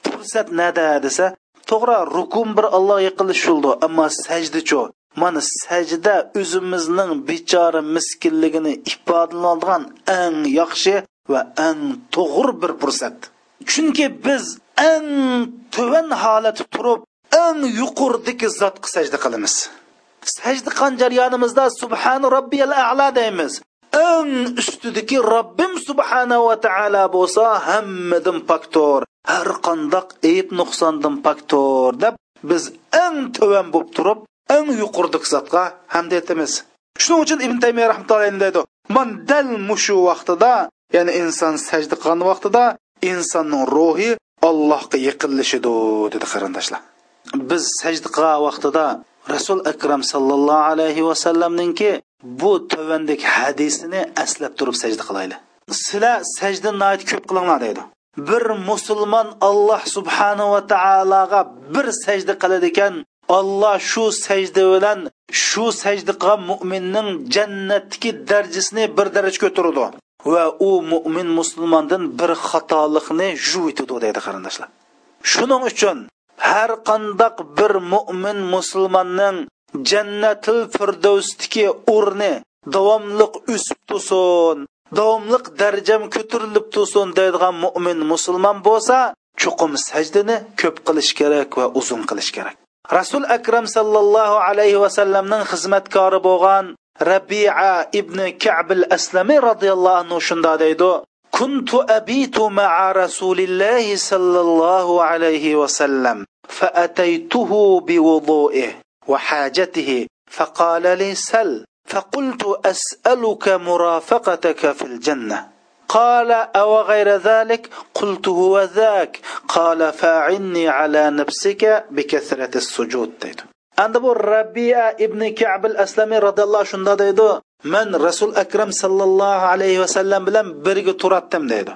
fursat nada desa to'g'ri rukun bir allohga yaqinlashildi ammo sajdachu mana sajda o'zimizning bechora miskinligini ifodalanadigan eng yaxshi va eng to'g'ri bir fursat chunki biz eng tuvan holat turib eng yuqoridagi zotga sajda qilamiz sajda qilgan jarayonimizda subhan robbiyal a'la deymiz eng ustidagi robbim subhanahu va taolo bo'lsa hammadan faktor, har qandoq ayb nuqsondan faktor deb biz eng tuvan bo'lib turib eng yuqoridagi zotga hamd etamiz shuning uchun ibn taymiya rahmatullohi deydi man dal mushu vaqtida ya'ni inson sajda qilgan vaqtida insonning ruhi allohga yaqinlashidir dedi qarindoshlar. Biz sajda qilgan vaqtida rasul akram sallallohu alayhi vasallamninki bu tovandik hadisini aslab turib sajda qilayli sizlar sajda ko'p qilinglar deydi. Bir musulmon alloh subhanahu va taologa bir sajda qiladi ekan olloh shu sajda bilan shu sajda qilgan mo'minning jannatdagi darajasini bir daraja ko'taradi va u mo'min musulmondan bir xatolikni yuvitadi deydi qarindoshlar. Shuning uchun har qandoq bir mo'min musulmonning jannatil firdovsdagi o'rni davomliq o'sib tursin davomliq darajam ko'tarilib tursin deydigan mo'min musulmon bo'lsa chuqum sajdani ko'p qilish kerak va uzun qilish kerak rasul akram sallallohu alayhi vasallamning xizmatkori bo'lgan rabia ibn kabil aslamiy roziyallohu anhu shunda deydi كنت أبيت مع رسول الله صلى الله عليه وسلم فأتيته بوضوئه وحاجته. فقال لي سل. فقلت أسألك مرافقتك في الجنة. قال أو غير ذلك؟ قلت هو ذاك. قال فاعني على نفسك بكثرة السجود. عند أبو ربيع ابن كعب الأسلمي رضي الله شنده ديدو من رسول أكرم صلى الله عليه وسلم لم برق تراتم ديدو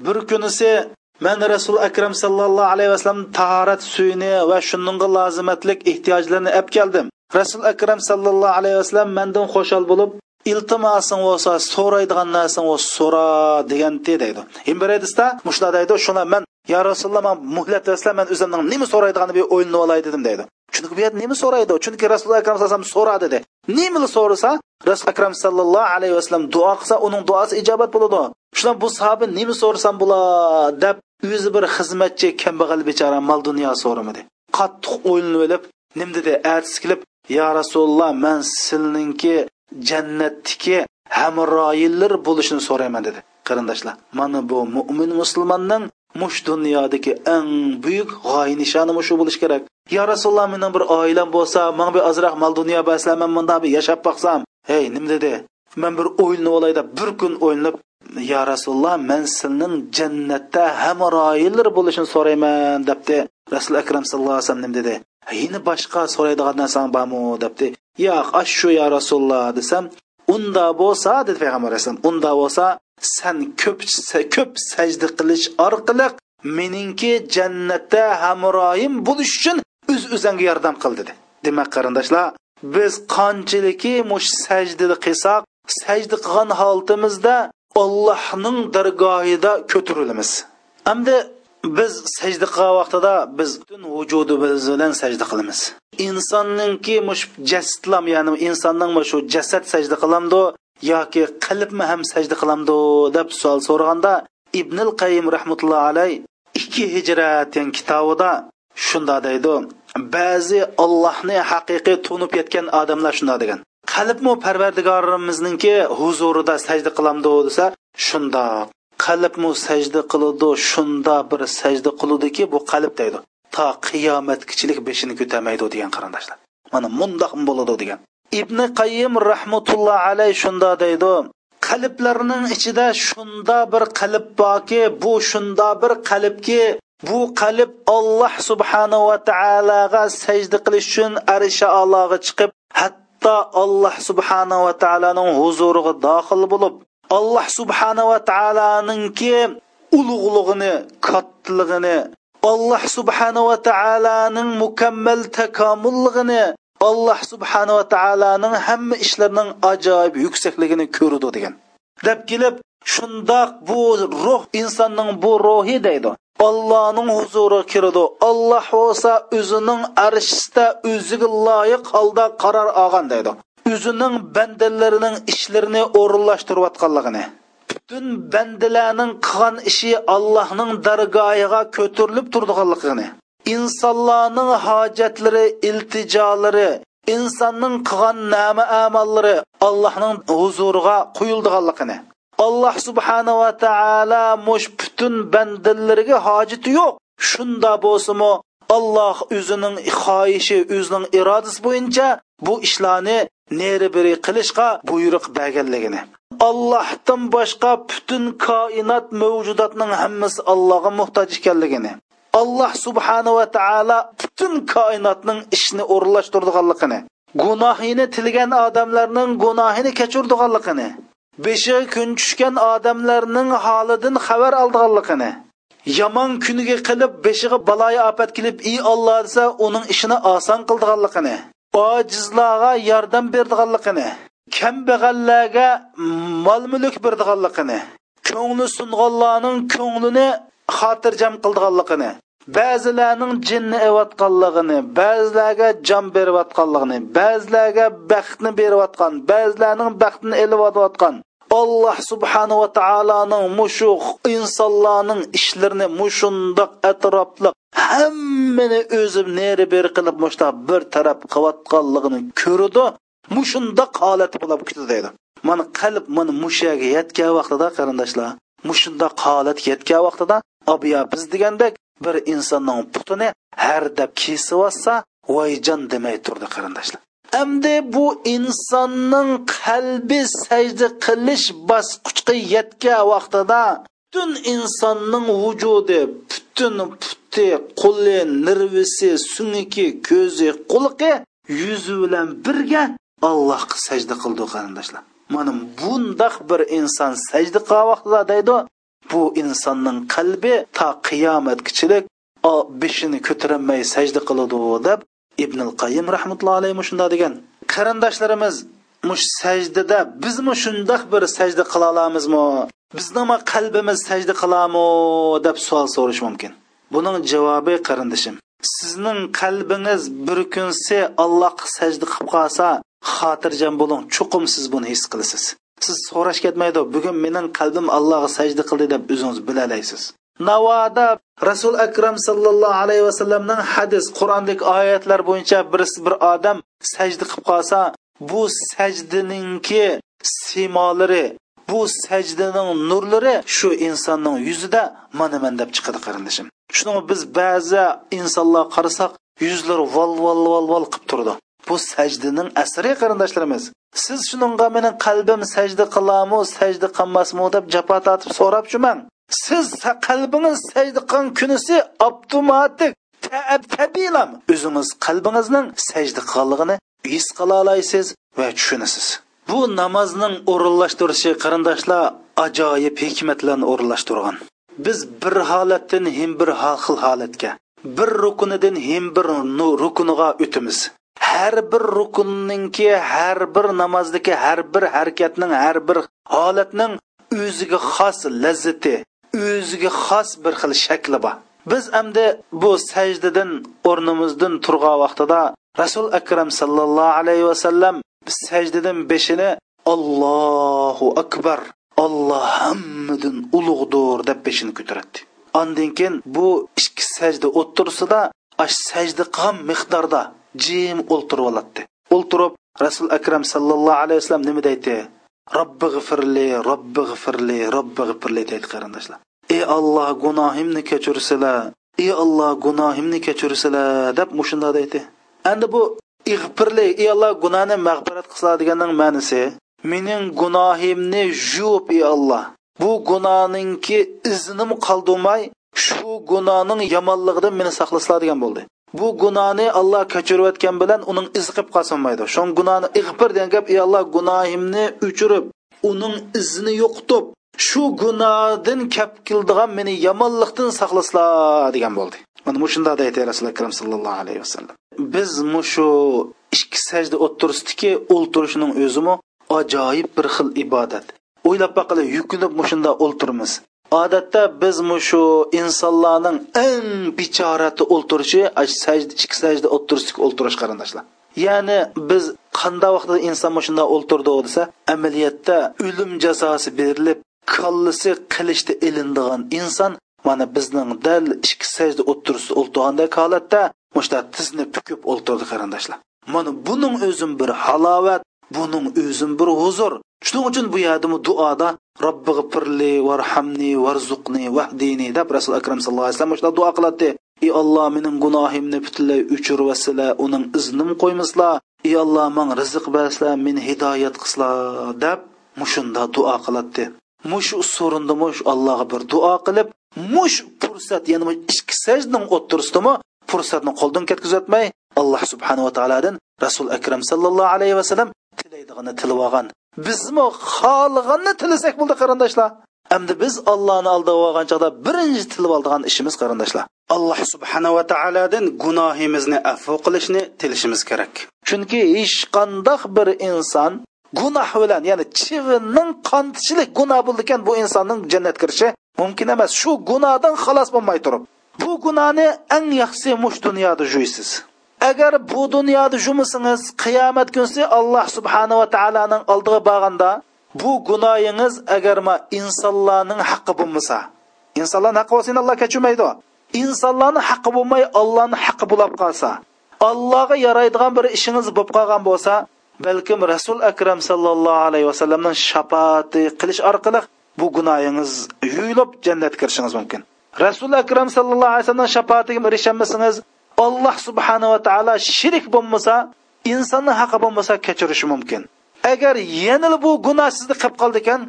بركنسي man rasul akram sallallohu alayhi vasallam tahorat suyini va shuningga lozimatlik ehtiyojlarini olib keldim rasul akram sallallohu alayhi vasallam mandan xushal bo'lib iltimosing bo'lsa so'raydigan narsang bo'lsa so'ra degandi deydi imberedisda mushlar deydi shuna man ya rasululloh man muhlat bersalar man o'zimning nima so'raydiganini bir o'ylanib olay dedim deydi chunki bu yerda nima so'raydi? Chunki rasululloh akram sallallohu alayhi vasallam so'radidi dedi nimani so'rasa rasul akram sallallohu alayhi vasallam duo qilsa uning duosi ijobat bo'ladi. Shundan bu sahoba nima so'rasam bo'ladi deb o'zi bir xizmatchi kambag'al bechora mol dunyo so'ramadi. Qattiq o'ylanib olib nim dedi? Ertasi kelib ya rasululloh man sizninki jannatniki hamroyillar bo'lishini so'rayman dedi. Qarindoshlar mana bu mo'min musulmonning mush dunyodagi eng buyuk g'oya nishoni shu bo'lishi kerak. Ya rasululloh mening bir oilam bo'lsa man bir ozroq mol dunyo bo'lsa man bunda bir yashab boqsam hey nim dedi? Man bir o'ylanib olay deb bir kun o'ylanib ya rasululloh man sizning jannatda hamroyillar bo'lishini so'rayman debdi. Rasul akram sallallohu alayhi vasallam nim dedi? Yana boshqa so'raydigan narsang bormi? debdi. Yo'q ash shu ya rasululloh desam unda bo'lsa dedi payg'ambar alayhisalom unda bo'lsa san ko'p ko'p sajda qilish orqali meningki jannatda hamroyim bo'lish uchun o'z o'zangga yordam qil dedi. Demak qarindoshlar biz qanchiliki mush sajdani qilsak sajda qilgan holatimizda ollohning dargohida ko'tarilamiz hamda biz sajda qilgan vaqtida biz butun vujudimiz bilan sajda qilamiz. İnsonningki mush jasadlam ya'ni insonning shu jasad sajda qilamdi yoki qalbmi ham sajda qilamdi deb savol so'raganda ibnil qayim rahmatullohi alayh ikki hijrat degan kitobida shunda deydi ba'zi ollohni haqiqiy tunib yetgan odamlar shunda degan. Qalbmi parvardigorimizningki huzurida sajda qilamdi desa shunda. Qalbmi sajda qiladi shunda bir sajda qiludiki bu qalb deydi. To qiyomatgichilik beshini ko'tarmaydi degan qarindoshlar. Mana mundoq bo'ladi degan. Ibn qayim rahmatulloh alayh shunda deydi qalblarning ichida shunda bir qalb borki bu shunda bir qalbki bu qalb olloh subhanahu va taologa sajda qilish uchun arisha aloga chiqib hatto alloh subhanahu va taoloning huzuriga dohil bo'lib alloh subhanahu va taoloninki ulug'lig'ini kattaligini alloh subhanahu va taoloning mukammal takomilligini alloh subhanahu va taoloning hamma ishlarining ajoyib yuksakligini ko'rdi degan. Deb kelib shundoq bu ruh insonning bu ruhi deydi. Allohning huzuriga kiradi alloh bo'lsa o'zining arshida o'ziga loyiq holda qaror olgan deydi. Bendelerinin işlerini ishlarini o'rinlashtirayotganligini. Bütün bendelerinin qilgan işi Allah'ın dargohiga kötürülüp turdiganligini. İnsanların hacetleri, ilticaları, insanın qilgan nâme amallari Allah'ın huzuruna qo'yildiganligini. Alloh subhanava taolo mush butun bandalariga hojati yo'q. Shunda bo'lsimi alloh o'zining xohishi o'zining irodasi bo'yicha bu ishlarni neri biri qilishga buyruq berganligini. Allohdan boshqa butun koinot mavjudotning hammasi allohga muhtoj ekanligini. Alloh subhanava taolo butun koinotning ishini o'rinlashtirdiganligini gunohini tilgan odamlarning gunohini kechirdiganligini. Beshiga kun tushgan odamlarning holidan xabar oldiganligini yomon kuniga qilib beshiga baloyi ofat kelib ey olloh desa uning ishini oson qildiganligini ojizlarga yordam berdiganligini kambag'allarga mol mulk berdiganligini ko'ngli sung'onlarning ko'nglini xotirjam qildiganligini ba'zilarning jinni evatganligini ba'zilarga jon berayotganligini ba'zilarga baxtni berayotgan ba'zilarning baxtini eliyotgan alloh subhanava taoloning mushu insonlarning ishlarini mushundoq atrofliq hammani o'zi neri beri qilib mushtaq bir taraf qilayotganligini ko'rdi. Mushundoq holat bo'lib ketdi deydi. Mana qalb mana mushaga yetgan vaqtida qarindoshlar mushundoq holat yetgan vaqtida obiya biz degandek bir insonning putini har deb kesib olsa voyjon demay turdi qarindoshlar. Endi bu insonning qalbi sajda qilish bosqichga yetgan vaqtida butun insonning vujudi butun puti qo'li nirvisi sunniki ko'zi qulqi yuzi bilan birga allohga sajda qildi qarindoshlar. Mana bundoq bir inson sajda qilgan vaqtida deydi bu insonning qalbi to qiyomatgachilik beshini ko'tarolmay sajda qiladi deb ibn qayim rahmatullohi alayhi shunday degan. Qarindoshlarimiz mush sajdada bizmi shundoq bir sajda qila olamizmi? Biznimi qalbimiz sajda qilami? deb savol so'rash mumkin. Buning javobi qarindishim sizning qalbingiz bir kunsi allohga sajda qilib qolsa xotirjam bo'ling chuqum siz buni his qilasiz. Siz so'rash ketmaydi. Bugun mening qalbim allohga sajda qildi deb o'zingiz bilalaysiz. Navoda rasul akram sallallohu alayhi vasallamning hadis qur'ondek oyatlar bo'yicha birisi bir odam sajda qilib qolsa bu sajdininki simolari bu sajdaning nurlari shu insonning yuzida mana man deb chiqadi qarindoshim. Shuni biz ba'zi insonlar qarasak yuzlari val val val val qilib turdi. Bu sajdining asri qarindoshlarimiz. Siz shuningga mening qalbim sajda qilamu sajda qilmasmi deb jafo tortib so'rab shumang siz qalbingiz sajda qilgan kunisi avtomatik tabiilam. O'zingiz qalbingizning sajda qilganligini his qila olasiz va tushunasiz. Bu namozning o'rinlashtirishi qarindoshlar ajoyib hikmatlarni o'rinlashtirgan. Biz bir holatdan him bir xil holatga bir rukunidan him bir rukuniga o'timiz har bir rukunninki har bir namozdagi har bir harakatning har bir holatning o'ziga xos lazzati o'ziga xos bir xil shakli bor. Biz endi bu sajdadan o'rnimizdan turgan vaqtida rasul akram sallallohu alayhi vasallam sajdadan beshini allohu akbar olloh hammadan ulug'dir deb beshini ko'taradi ondan keyin bu ikki sajda o'ttirsida sajda qilgan miqdorda jim o'ltirib oladi o'ltirib rasul akram sallallohu alayhi vasallam nima deydi? Robbi g'ifirli robbi g'ifirli robbi g'ifirli deydi qarindoshlar. Ey olloh gunohimni kechirsila ey olloh gunohimni kechirsila deb mushunda deydi. Endi bu ig'firli ey olloh gunohni mag'firat qilsa deganning ma'nosi mening gunohimni yuvib ey olloh bu gunohningki iznim qoldirmay shu gunohning yomonligidan meni saqlaslar degan bo'ldi. Bu gunohni alloh kechirayotgan bilan uning izi qilib qolsinmaydi. Shu gunohni ig'fir degan gap ey alloh gunohimni o'chirib uning izini yo'qotib shu gunohdan kap kildigan meni yomonlikdan saqlaslar degan bo'ldi. Mana mushunda deydi rasululloh akram sallallohu alayhi vasallam biz mushu ikki sajda o'tirisidiki o'ltirishning o'zimi ajoyib bir xil ibodat. O'ylab boqili yukinib mushunda o'ltirmiz odatda biz shu insonlarning eng bechorati o'ltirishi sajda ikki sajda o'ttirishlik o'ltirish qarindoshlar. Ya'ni biz qanday vaqtda inson shunday o'ltirdi desa amaliyotda o'lim jazosi berilib kallasi qilishda ilindigan inson mana bizning dal ikki sajda o'ttirisida o'ltirganda holatda mushta tizni pukib o'ltirdi qarindoshlar. Mana buning o'zim bir halovat buning o'zim bir huzur. Shuning uchun bu yerdami duoda robbi g'firli varhamni varzuqni vahdini deb rasul akram sallallohu alayhi vasallam shunday duo qiladi ey alloh mening gunohimni butunlay o'chir o'chirvasizlar uning iznim qo'ymaslar ey alloh man rizq bersizlar meni hidoyat qilsizlar deb mushunda duo qiladi mush so'rinda mush allohga bir duo qilib mush fursat ya'ni ikki sajdaning o'ttirsidimi fursatni qo'ldan ketkazatmay alloh subhanava taolodan rasul akram sallallohu alayhi vasallam tilaydig'ini tilib olgan. Bizmi xohlaganni tilasak bo'ldi qarindoshlar? Endi biz ollohni oldiga olgan chog'da birinchi tilib oldigan ishimiz qarindoshlar. Alloh subhanava taolodan gunohimizni afv qilishni tilishimiz kerak. Chunki hech qandoq bir inson gunoh bilan ya'ni chivinning qontichilik gunoh bo'ldi ekan bu insonning jannatga kirishi mumkin emas. Shu gunohdan xalos bo'lmay turib. Bu gunohni eng yaxshisi mush dunyoda juysiz agar bu dunyoda jumisingiz qiyomat kunsi alloh subhanava taoloning oldiga borganda bu gunoyingiz agar ma insonlarning haqqi bo'lmasa. Insonlarni haqqi bo'lsa alloh kechirmaydi insonlarni haqqi bo'lmay allohni haqqi bo'lib qolsa allohga yaraydigan bir ishingiz bo'lib qolgan bo'lsa balkim rasul akram sallallohu alayhi vasallamning shafoati qilish orqali bu gunoyingiz yuyilib jannatga kirishingiz mumkin. Rasul akram sallallohu alayhi vasallam shafoatiga erishamasangiz alloh subhanava taolo shirik bo'lmasa insonni haqi bo'lmasa kechirishi mumkin. Agar yana bu gunoh sizni qilib qoldi ekan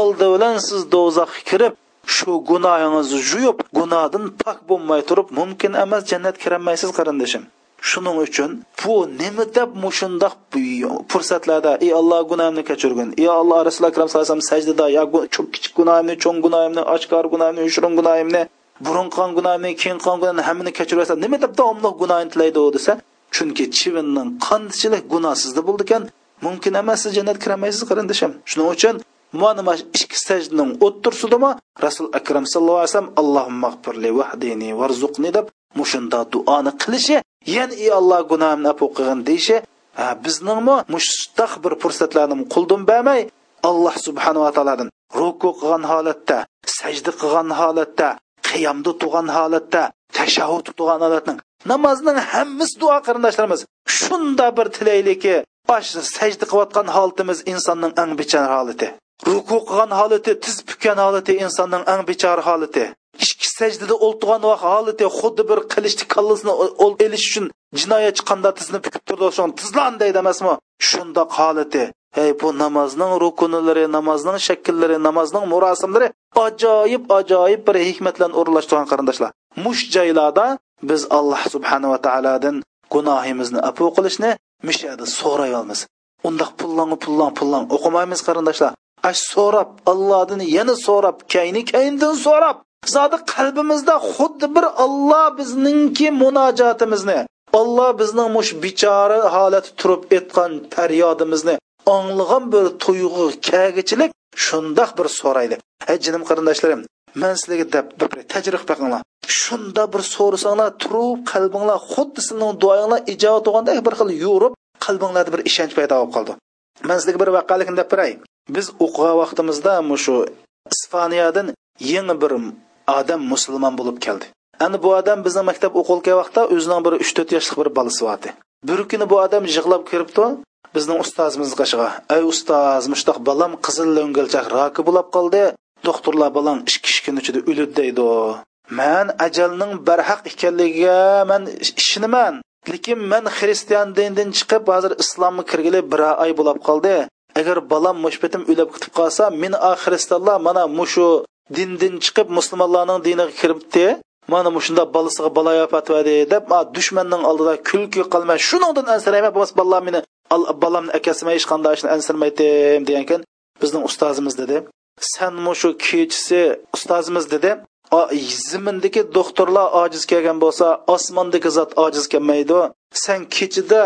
oldi bilan siz do'zaxga kirib shu gunohingizni yuyib gunohdan pok bo'lmay turib mumkin emas jannatga kirolmaysiz qarindoshim shuning uchun bu nima deb mushundoq fursatlarda ey alloh gunohimni kechirgin. Ey alloh rasuli akram sallallohu alayhi vasallam sajdada yo kichik gunohimni cho'ng gunohimni oshkor gunohimni yushirin gunohimni burun qon gunohimni keyin qon gunohimni hammani kechirib nima deb davomli gunohini tilaydi u desa chunki chivinning qandichilik gunohsizda bo'ldi ekan mumkin emas siz jannatga kiramaysiz qarindoshim shuning uchun mana mana ikki sajdaning o'ttirsidimi? Rasul akram sallallohu alayhi vasallam allohumma mag'firli vahdini varzuqni deb mushunda duoni qilishi yana ey alloh gunohimni afu qilgin deyishi bizningmi mushtaq bir fursatlarni quldim bermay alloh subhanava taolodan ruku qilgan holatda sajda qilgan holatda qiyomda turgan holatda tashahhud turgan holatning namozning hammasi duo qarindoshlarimiz shunda bir tilaylikki bosh sajda qilayotgan holatimiz insonning eng bechora holati. Ruku qilgan holati tiz pukkan holati insonning eng bechora holati. Ikki sajdada o'ltirgan vaqt holati xuddi bir qilichni kallasini elish uchun jinoyatchi qanday tizni pukib turdi tizlan deydi emasmi? Shundoq holati. Hey bu namozning rukunlari namozning shakllari namozning murosimlari ajoyib ajoyib bir hikmat bilan o'rinlashtirgan qarindoshlar. Mush joylarda biz alloh subhanava taolodan gunohimizni afu qilishni mishada so'ray olamiz. Undoq pullang pullang pullang o'qimaymiz qarindoshlar. Ash so'rab allohdan yana so'rab kayni kayindan so'rab zodi qalbimizda xuddi bir olloh bizningki munojotimizni olloh bizning mush bechora holati turib aytgan faryodimizni anglagan bir tuyg'u kagichilik shundoq bir so'raylik ey jinim qarindoshlarim man sizlarga deb bir tajriba qilinglar shunda bir so'rasanglar turib qalbinglar xuddi sizning duoyinglar ijobat bo'lganda bir xil yurib qalbinglarda bir ishonch paydo bo'lib qoldi man sizlarga bir vaqalikni deb beray biz o'qigan vaqtimizda shu isfaniyadan yangi bir odam musulmon bo'lib keldi. Ana bu odam bizning maktab o'qilgan vaqtda o'zining bir uch to'rt yoshlik bir bolasi bor bir kuni bu odam yig'lab kiribdi bizning ustozimiz qashig'a ey ustoz mushtoq balam qizil lo'ngalchak roki bo'lib qoldi. Doktorlar balang ikki ish kun ichida o'ladi deydi. Man ajalning barhaq ekanligiga man ishonaman lekin man xristian dindan chiqib hozir islomga kirgili bir oy bo'lib qoldi. Agar balam mushbitim o'lib ketib qolsa men ah, xristianlar mana mushu dindan chiqib musulmonlarning diniga kiribdi. Mana mushunda bolasiga balo yopatvadi deb dushmanning oldida kulki qilmay shuningdan ansiraymay bo'lmasa bolalar meni bolamni akasima hech qanday ishni ansirmaydim degan ekan. Bizning ustozimiz dedi. Sanmi mushu kechisi ustozimiz dedi. Zimindagi doktorlar ojiz kelgan bo'lsa osmondagi zot ojiz kelmaydi san kechida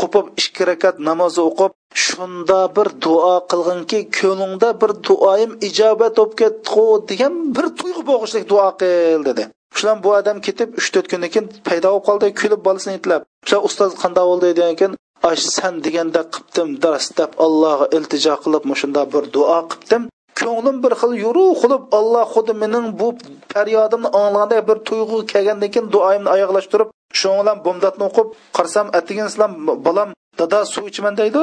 qo'pib ikki rakat namoz o'qib shunda bir duo qilginki ko'nglingda bir duoyim ijobat bo'lib ketdi degan bir tuyg'u bo'g'ishlik duo qil dedi. Shulan bu odam ketib uch to'rt kundan keyin paydo bo'lib qoldi kulib bolasini aytlab. Shu ustoz qanday bo'ldi? degan ash san deganda qilibdim dars deb allohga iltijo qilib mashunda bir duo qilibdim ko'nglim bir xil yuru qilib alloh xuddi mening bu faryodimni anglaganda bir tuyg'u kelgandan keyin duoyimni oyoqlashtirib shu bilan bomdatni o'qib qarsam atigan islam bolam dada suv ichman deydi.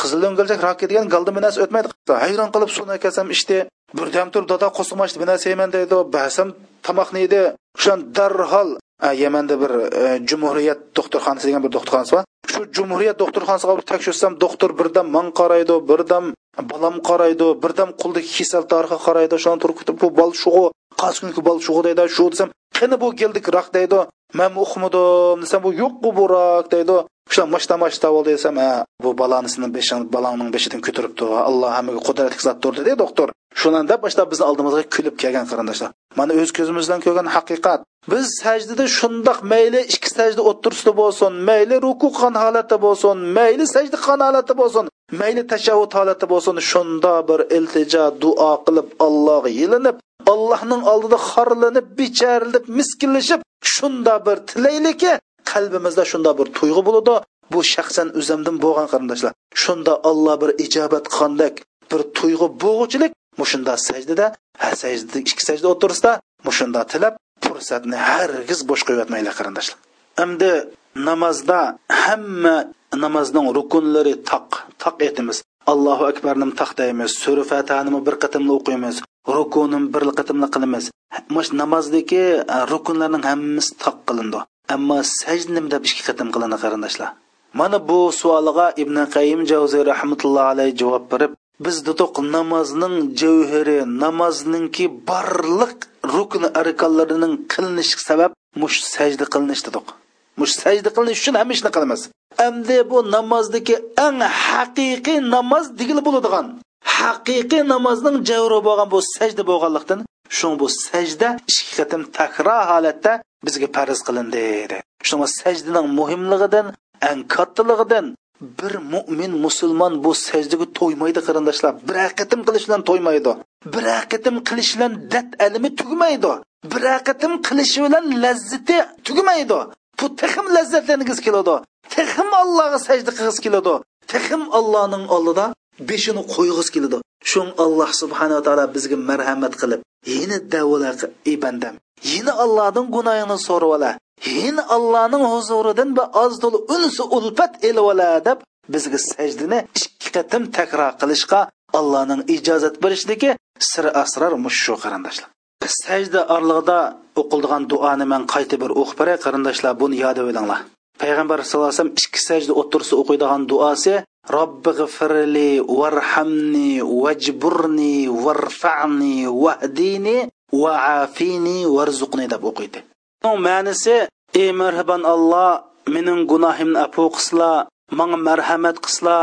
Qizil o'ngilchak raka degan galda minasi o'tmaydi. Hayron qilib suvni kelsam ichdi birdam tur dada qo'sqimashdi bir narsa yeyman deydi. Basam tomoqni yedi o'shan darhol yamanda bir e, jumuriyat doktorxonasi degan bir doktorxonasi bor. Shu jumuriyat doktorxonasiga borib tekshirsam doktor birdam man qaraydi birdam bolam qaraydi birdam qo'ldagi kasal tarixi qaraydi shuni turib bu bol shug'u qaysi kunki bol shug'u deydi shu desam qani bu keldik rak deydi man o'qimadim desam bu yo'q bu rak deydi. Shular mashta mashta bo'ldi desam ha bu balanisini beshin balangning beshidan ko'taribdi alloh hammaga qudratli zotdir dedi doktor shundan deb boshlab bizni oldimizga kulib kelgan qarindoshlar mana o'z ko'zimiz bilan ko'rgan haqiqat biz sajdada shundoq mayli ikki sajda o'ttirsida bo'lsin mayli ruku qilgan holatda bo'lsin mayli sajda qilgan holatda bo'lsin mayli tashavvud holatda bo'lsin shunda bir iltijo duo qilib allohga yilinib allohning oldida xorlanib bicharilib miskinlashib shunda bir tilayliki qalbimizda shunda bir tuyg'u bo'ladi. Bu shaxsan o'zimdan bo'lgan qarindoshlar. Shunda olloh bir ijobat qilgandek bir tuyg'u bo'g'uchilik mushunda sajdada ha sajdada ikki sajda o'tirsida mushunda tilab fursatni hargiz bo'sh qo'yatmanglar qarindoshlar. Endi namozda hamma namozning rukunlari taq taq etimiz allohu akbarni taq deymiz sura fatani bir qatimli o'qiymiz rukunim bir qatimli qilamiz. Mush namozdagi e, rukunlarning hammasi taq qilindi. Ammo sajnim deb ikki qatim qilindi qarindoshlar. Mana bu savoliga ibn qayim javziy rahmatullohi alayhi javob berib biz dedik namozning javhiri namozningki barliq rukn arkonlarining qilinish sabab mush sajda qilinish dedik. Mush sajda qilinish uchun hamma ishni qilamiz. Endi bu namozdagi eng haqiqiy namoz degili bo'ladigan haqiqiy namozning javri bo'lgan bu sajda bo'lganlikdan shu bu sajda ikki qatim takror holatda bizga farz qilindi dedi. Shunga sajdaning muhimligidan eng kattaligidan bir mo'min musulmon bu sajdaga to'ymaydi qarindoshlar. Bir qatim qilish bilan to'ymaydi. Bir qatim qilish bilan dat alimi tugmaydi. Bir qatim qilishi bilan lazzati tugmaydi. Bu texim lazzatlangiz keladi. Texim allohga sajda qilg'iz keladi. Texim allohning oldida beshini qo'yg'iz keladi. Shun alloh subhanava taolo bizga marhamat qilib yeni davolar ey bandam yeni allohning gunoyini so'rib ola. Yin allohning huzuridan bir oz to'la unsi ulfat elib ola deb bizga sajdani ikki qatim takror qilishga allohning ijozat berishligi sir asror mushu shu qarindoshlar. Sajda orlig'ida o'qildigan duoni man qayta bir o'qib beray qarindoshlar buni yod olinglar payg'ambar sallallohu alayhi vasallam ikki sajda o'tirsa o'qiydigan duosi robbi g'ifirli varhamni vajburni varfa'ni vahdini va afini varzuqni deb o'qiydi. Uning ma'nisi ey marhaban alloh mening gunohimni afu qisla manga marhamat qisla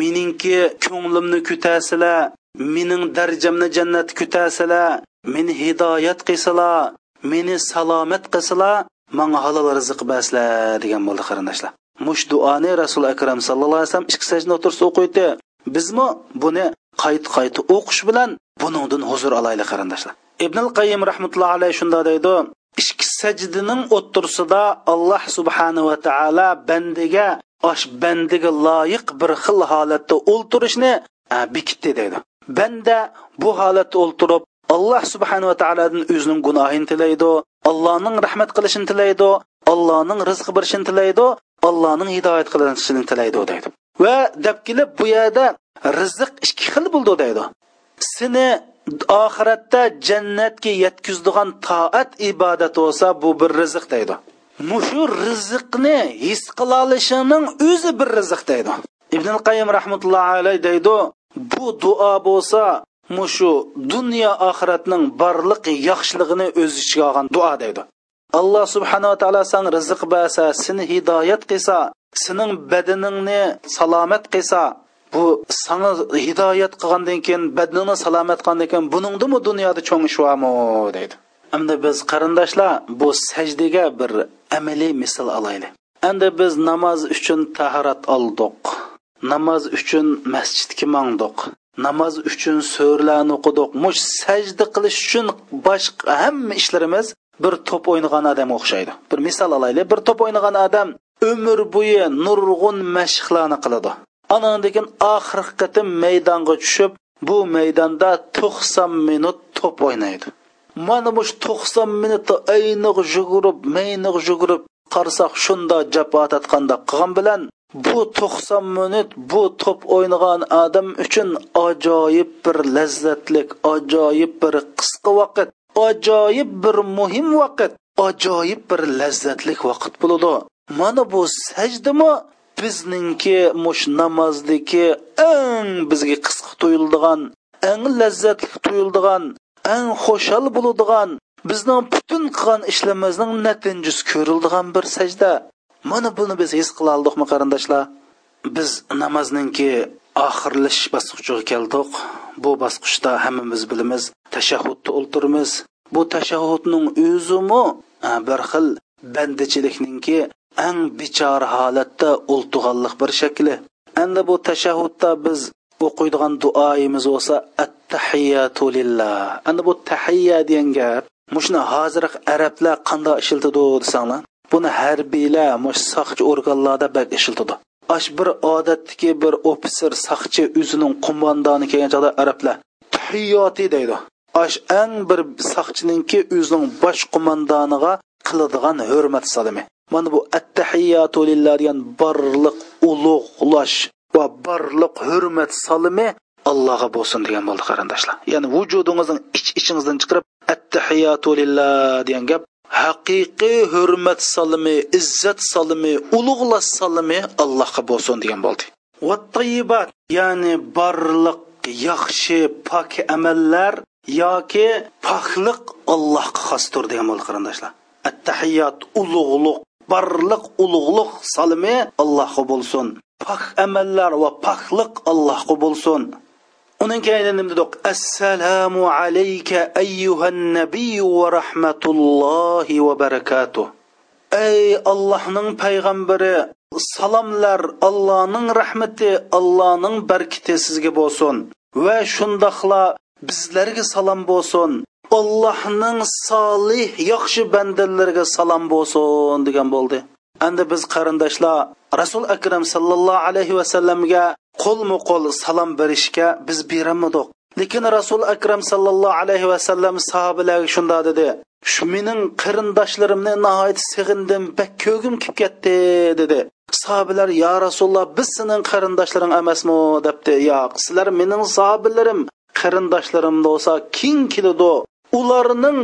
meningki ko'nglimni kutasizlar mening darajamni jannatga kutasizlar meni hidoyat qilsalar meni salomat qilsalar manga halol rizq bersizlar degan bo'ldi qarindoshlar. Mush duoni rasul akram sallallohu alayhi vasallam ikki sajda o'tirsa o'qiydi. Bizmi buni qayt qayta o'qish bilan buningdan huzur olaylik qarindoshlar. Ibn al qayim rahmatullohi alayhi shunda deydi. Ikki sajdining o'ttirsida alloh subhanahu va taolo bandiga osh bandiga loyiq bir xil holatda o'ltirishni bekitdi deydi. Banda bu holatda o'ltirib alloh subhanava taolodan o'zining gunohini tilaydi allohning rahmat qilishini tilaydi allohning rizq berishini tilaydi allohning hidoyat qilishini tilaydi deydi. Va deb kelib bu yerda rizq ikki xil bo'ldi deydi. Seni oxiratda jannatga yetkizadigan toat ibodat bo'lsa bu bir rizq deydi. Mushu rizqni his qila olishining o'zi bir rizq deydi. Ibn qayim rahmatullohi alayh deydi bu duo bo'lsa mushu dunyo oxiratning barliq yaxshiligini o'z ichiga olgan duo deydi. Alloh subhanava taolo san rizq bersa seni hidoyat qilsa sening badaningni salomat qilsa bu sana hidoyat qilgandan keyin badnini salomat qilgandan keyin buningdimi dunyoda cho'ng ish deydi endi biz qarindoshlar bu sajdaga bir amaliy misol olaylik endi biz namoz uchun tahorat oldik namoz uchun masjidga mangdiq namoz uchun so'rlarni o'qidik mush sajda qilish uchun boshqa hamma ishlarimiz bir to'p o'ynagan odamga o'xshaydi bir misol olaylik bir to'p o'ynagan odam umr bo'yi nurg'un mashqlarni qiladi anandan keyin oxirgi qatim maydonga tushib bu maydonda 90 minut to'p o'ynaydi. Mana bu 90 minutda ayniq yugurib mayniq yugurib qarasak shunda jafo tatqanda qilgan bilan bu 90 minut bu to'p o'ynagan odam uchun ajoyib bir lazzatlik ajoyib bir qisqa vaqt ajoyib bir muhim vaqt ajoyib bir lazzatlik vaqt bo'ladi. Mana bu sajdimi bizningki mush namozdagi eng bizga qisqa tuyuldigan eng lazzatli tuyuldigan eng xushal bo'ladigan bizning butun qilgan ishlarimizning natijasi ko'rildigan bir sajda. Mana buni biz his qila oldikmi qarindoshlar? Biz namozninki oxirlash bosqichiga keldik. Bu bosqichda hammamiz bilamiz tashahhudda o'ltirmiz bu tashahhudning o'zimi bir xil bandichilikninki eng bechora holatda o'ltig'anliq bir shakli. Endi bu tashahhudda biz o'qiydigan duoyimiz bo'lsa attahiyatu lillah. Endi bu tahiyya degan gap mushuni hozir arablar qanday ishiltidi desanglar buni harbiylar mush soqchi organlarda bak ishiltidi ash bir odatdagi bir ofitser soqchi o'zining qo'mondoni kelgan chog'da arablar tahiyoti deydi. Ash eng bir soqchininki o'zining bosh qo'mondoniga qiladigan hurmat salimi. Mana bu attahiyatu lillah degan barliq ulug'lash va barliq hurmat salimi allohga bo'lsin degan bo'ldi qarindoshlar. Ya'ni vujudingizning ich ichingizdan chiqarib attahiyatu lillah degan gap haqiqiy hurmat salimi izzat salimi ulug'lash salimi allohga bo'lsin degan bo'ldi. Va tayyibat ya'ni barliq yaxshi pok amallar yoki pokliq allohga xosdir degan bo'ldi qarindoshlar. Attahiyat ulug'luq barliq ulug'liq salimi allohga bo'lsin. Pok amallar va pokliq allohga bo'lsin. Uning keyin nima dedik? Assalomu alayka ayyuhan nabiy va rahmatullohi va barakatuh. Ey allohning payg'ambari salomlar allohning rahmati allohning barkiti sizga bo'lsin. Va shundoqla bizlarga salom bo'lsin. Allohning solih yaxshi bandalariga salom bo'lsin degan bo'ldi. Endi biz qarindoshlar rasul akram sallallohu alayhi vasallamga qo'lma qo'l salom berishga biz beramidiq. Lekin rasul akram sallallohu alayhi vasallam sahobalarga shunda dedi shu mening qarindoshlarimni nihoyat sig'indim bak ko'gim kelib ketdi dedi. Sahobalar yo rasululloh biz sening qarindoshlaring emasmi? debdi. Yo'q sizlar mening sahobalarim qarindoshlarim bo'lsa kim keladi ularning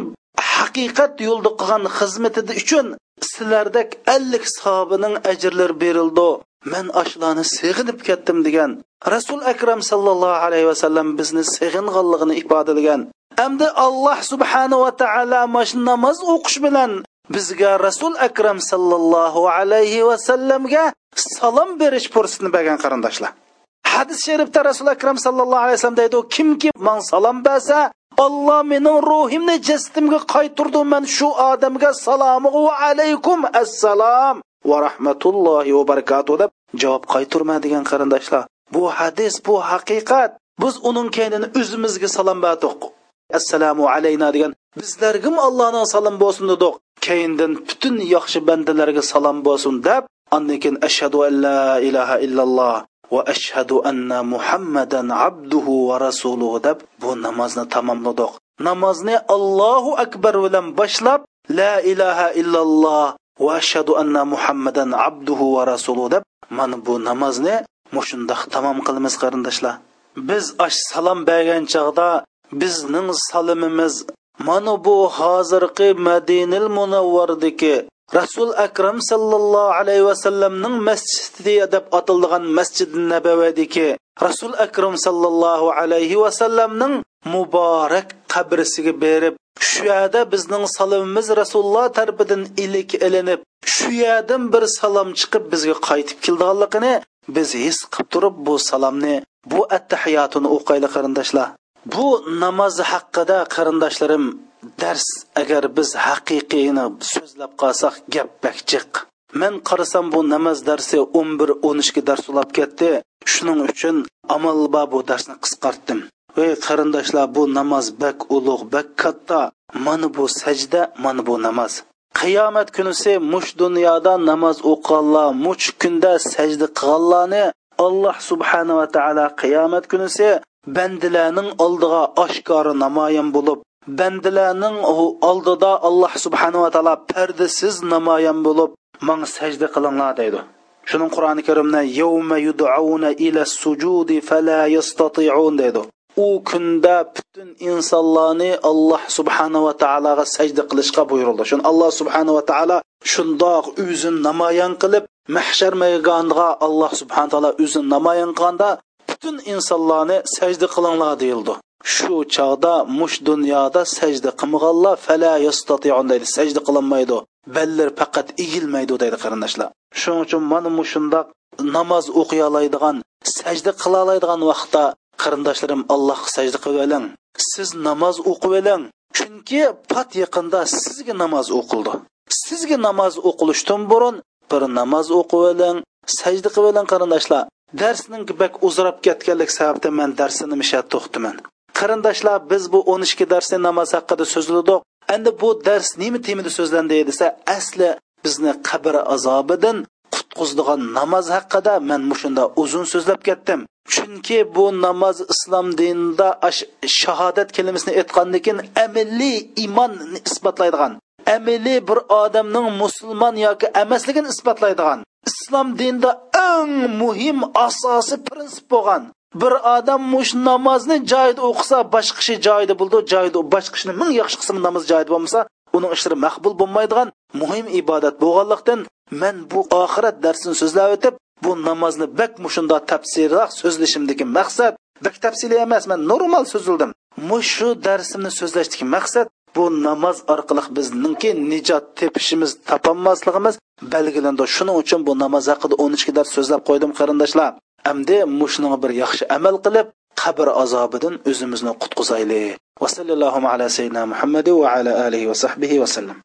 haqiqat yo'lda qilgan xizmati uchun sizlardek ellik sahobaning ajrlari berildi. Man ashlarni sig'inib ketdim degan rasul akram sallallohu alayhi vasallam bizni sig'inganligini ifodalagan hamda alloh subhanahu va taolo mash namoz o'qish bilan bizga rasul akram sallallohu alayhi vasallamga salom berish fursatini bergan qarindoshlar. Hadis sharifda rasuli akram sallallohu alayhi vasallam deydi kimki man salom bersa olloh mening ruhimni jasdimga qaytirdi man shu odamga salomu va alaykum assalom va rahmatullohi va barakatuh deb javob qayturma degan qarindoshlar. Bu hadis bu haqiqat biz uning keynini o'zimizga salom berdik. Assalomu alayna degan bizlarga allohning salom bo'lsin dedik. Keyindan butun yaxshi bandalarga salom bo'lsin deb andan keyin ashhadu an la ilaha illalloh va ashhadu anna muhammadan abduhu va rasuluhu deb bu namozni tamomladik. Namozni allohu akbar bilan boshlab la ilaha illalloh va ashhadu anna muhammadan abduhu va rasuluhu deb mana bu namozni mushundoq tamom qilamiz qarindoshlar. Biz ash salom bergan chog'da bizning salimimiz mana bu hozirgi madinil munavvardiki rasul akram sallallohu alayhi vasallamning masjidi deb atilgan masjidi nabavadiki rasul akram sallallohu alayhi vasallamning muborak qabrisiga berib shu yerda bizning salomimiz rasululloh tarafidan ilik ilinib shu yerdan bir salom chiqib bizga qaytib kelganligini biz his qilib turib bu salomni bu attahiyotini o'qayli qarindoshlar. Bu namoz haqida qarindoshlarim dars agar biz haqiqiyni so'zlab qolsak gap bakjiq man qarasam bu namoz darsi o'n bir o'n ikki dars ulab ketdi. Shuning uchun amalba bu darsni qisqartdim. Ey qarindoshlar bu namoz bak ulug' bak katta. Mana bu sajda mana bu namoz. Qiyomat kunisi mush dunyoda namoz o'qiganlar mush kunda sajda qilganlarni alloh subhanava taolo qiyomat kunisi bandilarning oldiga oshkora namoyon bo'lib bandalarning oldida alloh subhanava taolo pardasiz namoyon bo'lib manga sajda qilinglar deydi. Shuning qur'oni karimda yawma yud'auna ila sujudi fala yastati'un deydi. U kunda butun insonlarni alloh subhanava taologa sajda qilishga buyurildi. Shuni alloh subhanava taolo shundoq o'zini namoyon qilib mahshar maydoniga alloh subhana taolo o'zini namoyon qilganda butun insonlarni sajda qilinglar deyildi. Shu chog'da mush dunyoda sajda qilmaganlar fala yastatiun deydi. Sajda qilolmaydi ballar faqat egilmaydi deydi qarindoshlar. Shuning uchun mana mushundoq namoz o'qiy oladigan sajda qila oladigan vaqtda qarindoshlarim allohga sajda qilib oling. Siz namoz o'qib oling. Chunki pat yaqinda sizga namoz o'qildi. Sizga namoz o'qilishdan burun bir namoz o'qib oling sajda qilib oling qarindoshlar. Darsning bak uzrab ketganlik sababdan man darsini misha to'xtaman. Qarindoshlar biz bu o'n ikki darsni namoz haqida so'zladik endi bu dars nima temada so'zlandi? desa asli bizni qabr azobidan qutqizdigan namoz haqida men mushunda uzun so'zlab ketdim. Chunki bu namoz islom dinida shahodat kalimasini aytgandan keyin amaliy iymonni isbotlaydigan amaliy bir odamning musulmon yoki emasligini isbotlaydigan islom dinida eng muhim asosiy prinsip bo'lgan bir odam mush namozni joyida o'qisa boshqa kishi joyida bo'ldi joyida boshqa kishini ming yaxshi qismi namoz joyida bo'lmasa uning ishlari maqbul bo'lmaydigan muhim ibodat bo'lganlikdan men bu oxirat darsini so'zlab o'tib bu namozni bak mushunda tafsirroq so'zlashimdagi maqsad bak tafsili emas man normal so'zildim mushu darsimni so'zlashdagi maqsad bu namoz orqali bizningki nijot tepishimiz topolmasligimiz belgilandi shuning uchun bu namoz haqida o'n ikki dars so'zlab qo'ydim qarindoshlar. Endi mushning bir yaxshi amal qilib qabr azobidan o'zimizni qutqizaylik. Va sallallohu ala sayyidina muhammadi va ala alihi va sahbihi vasallam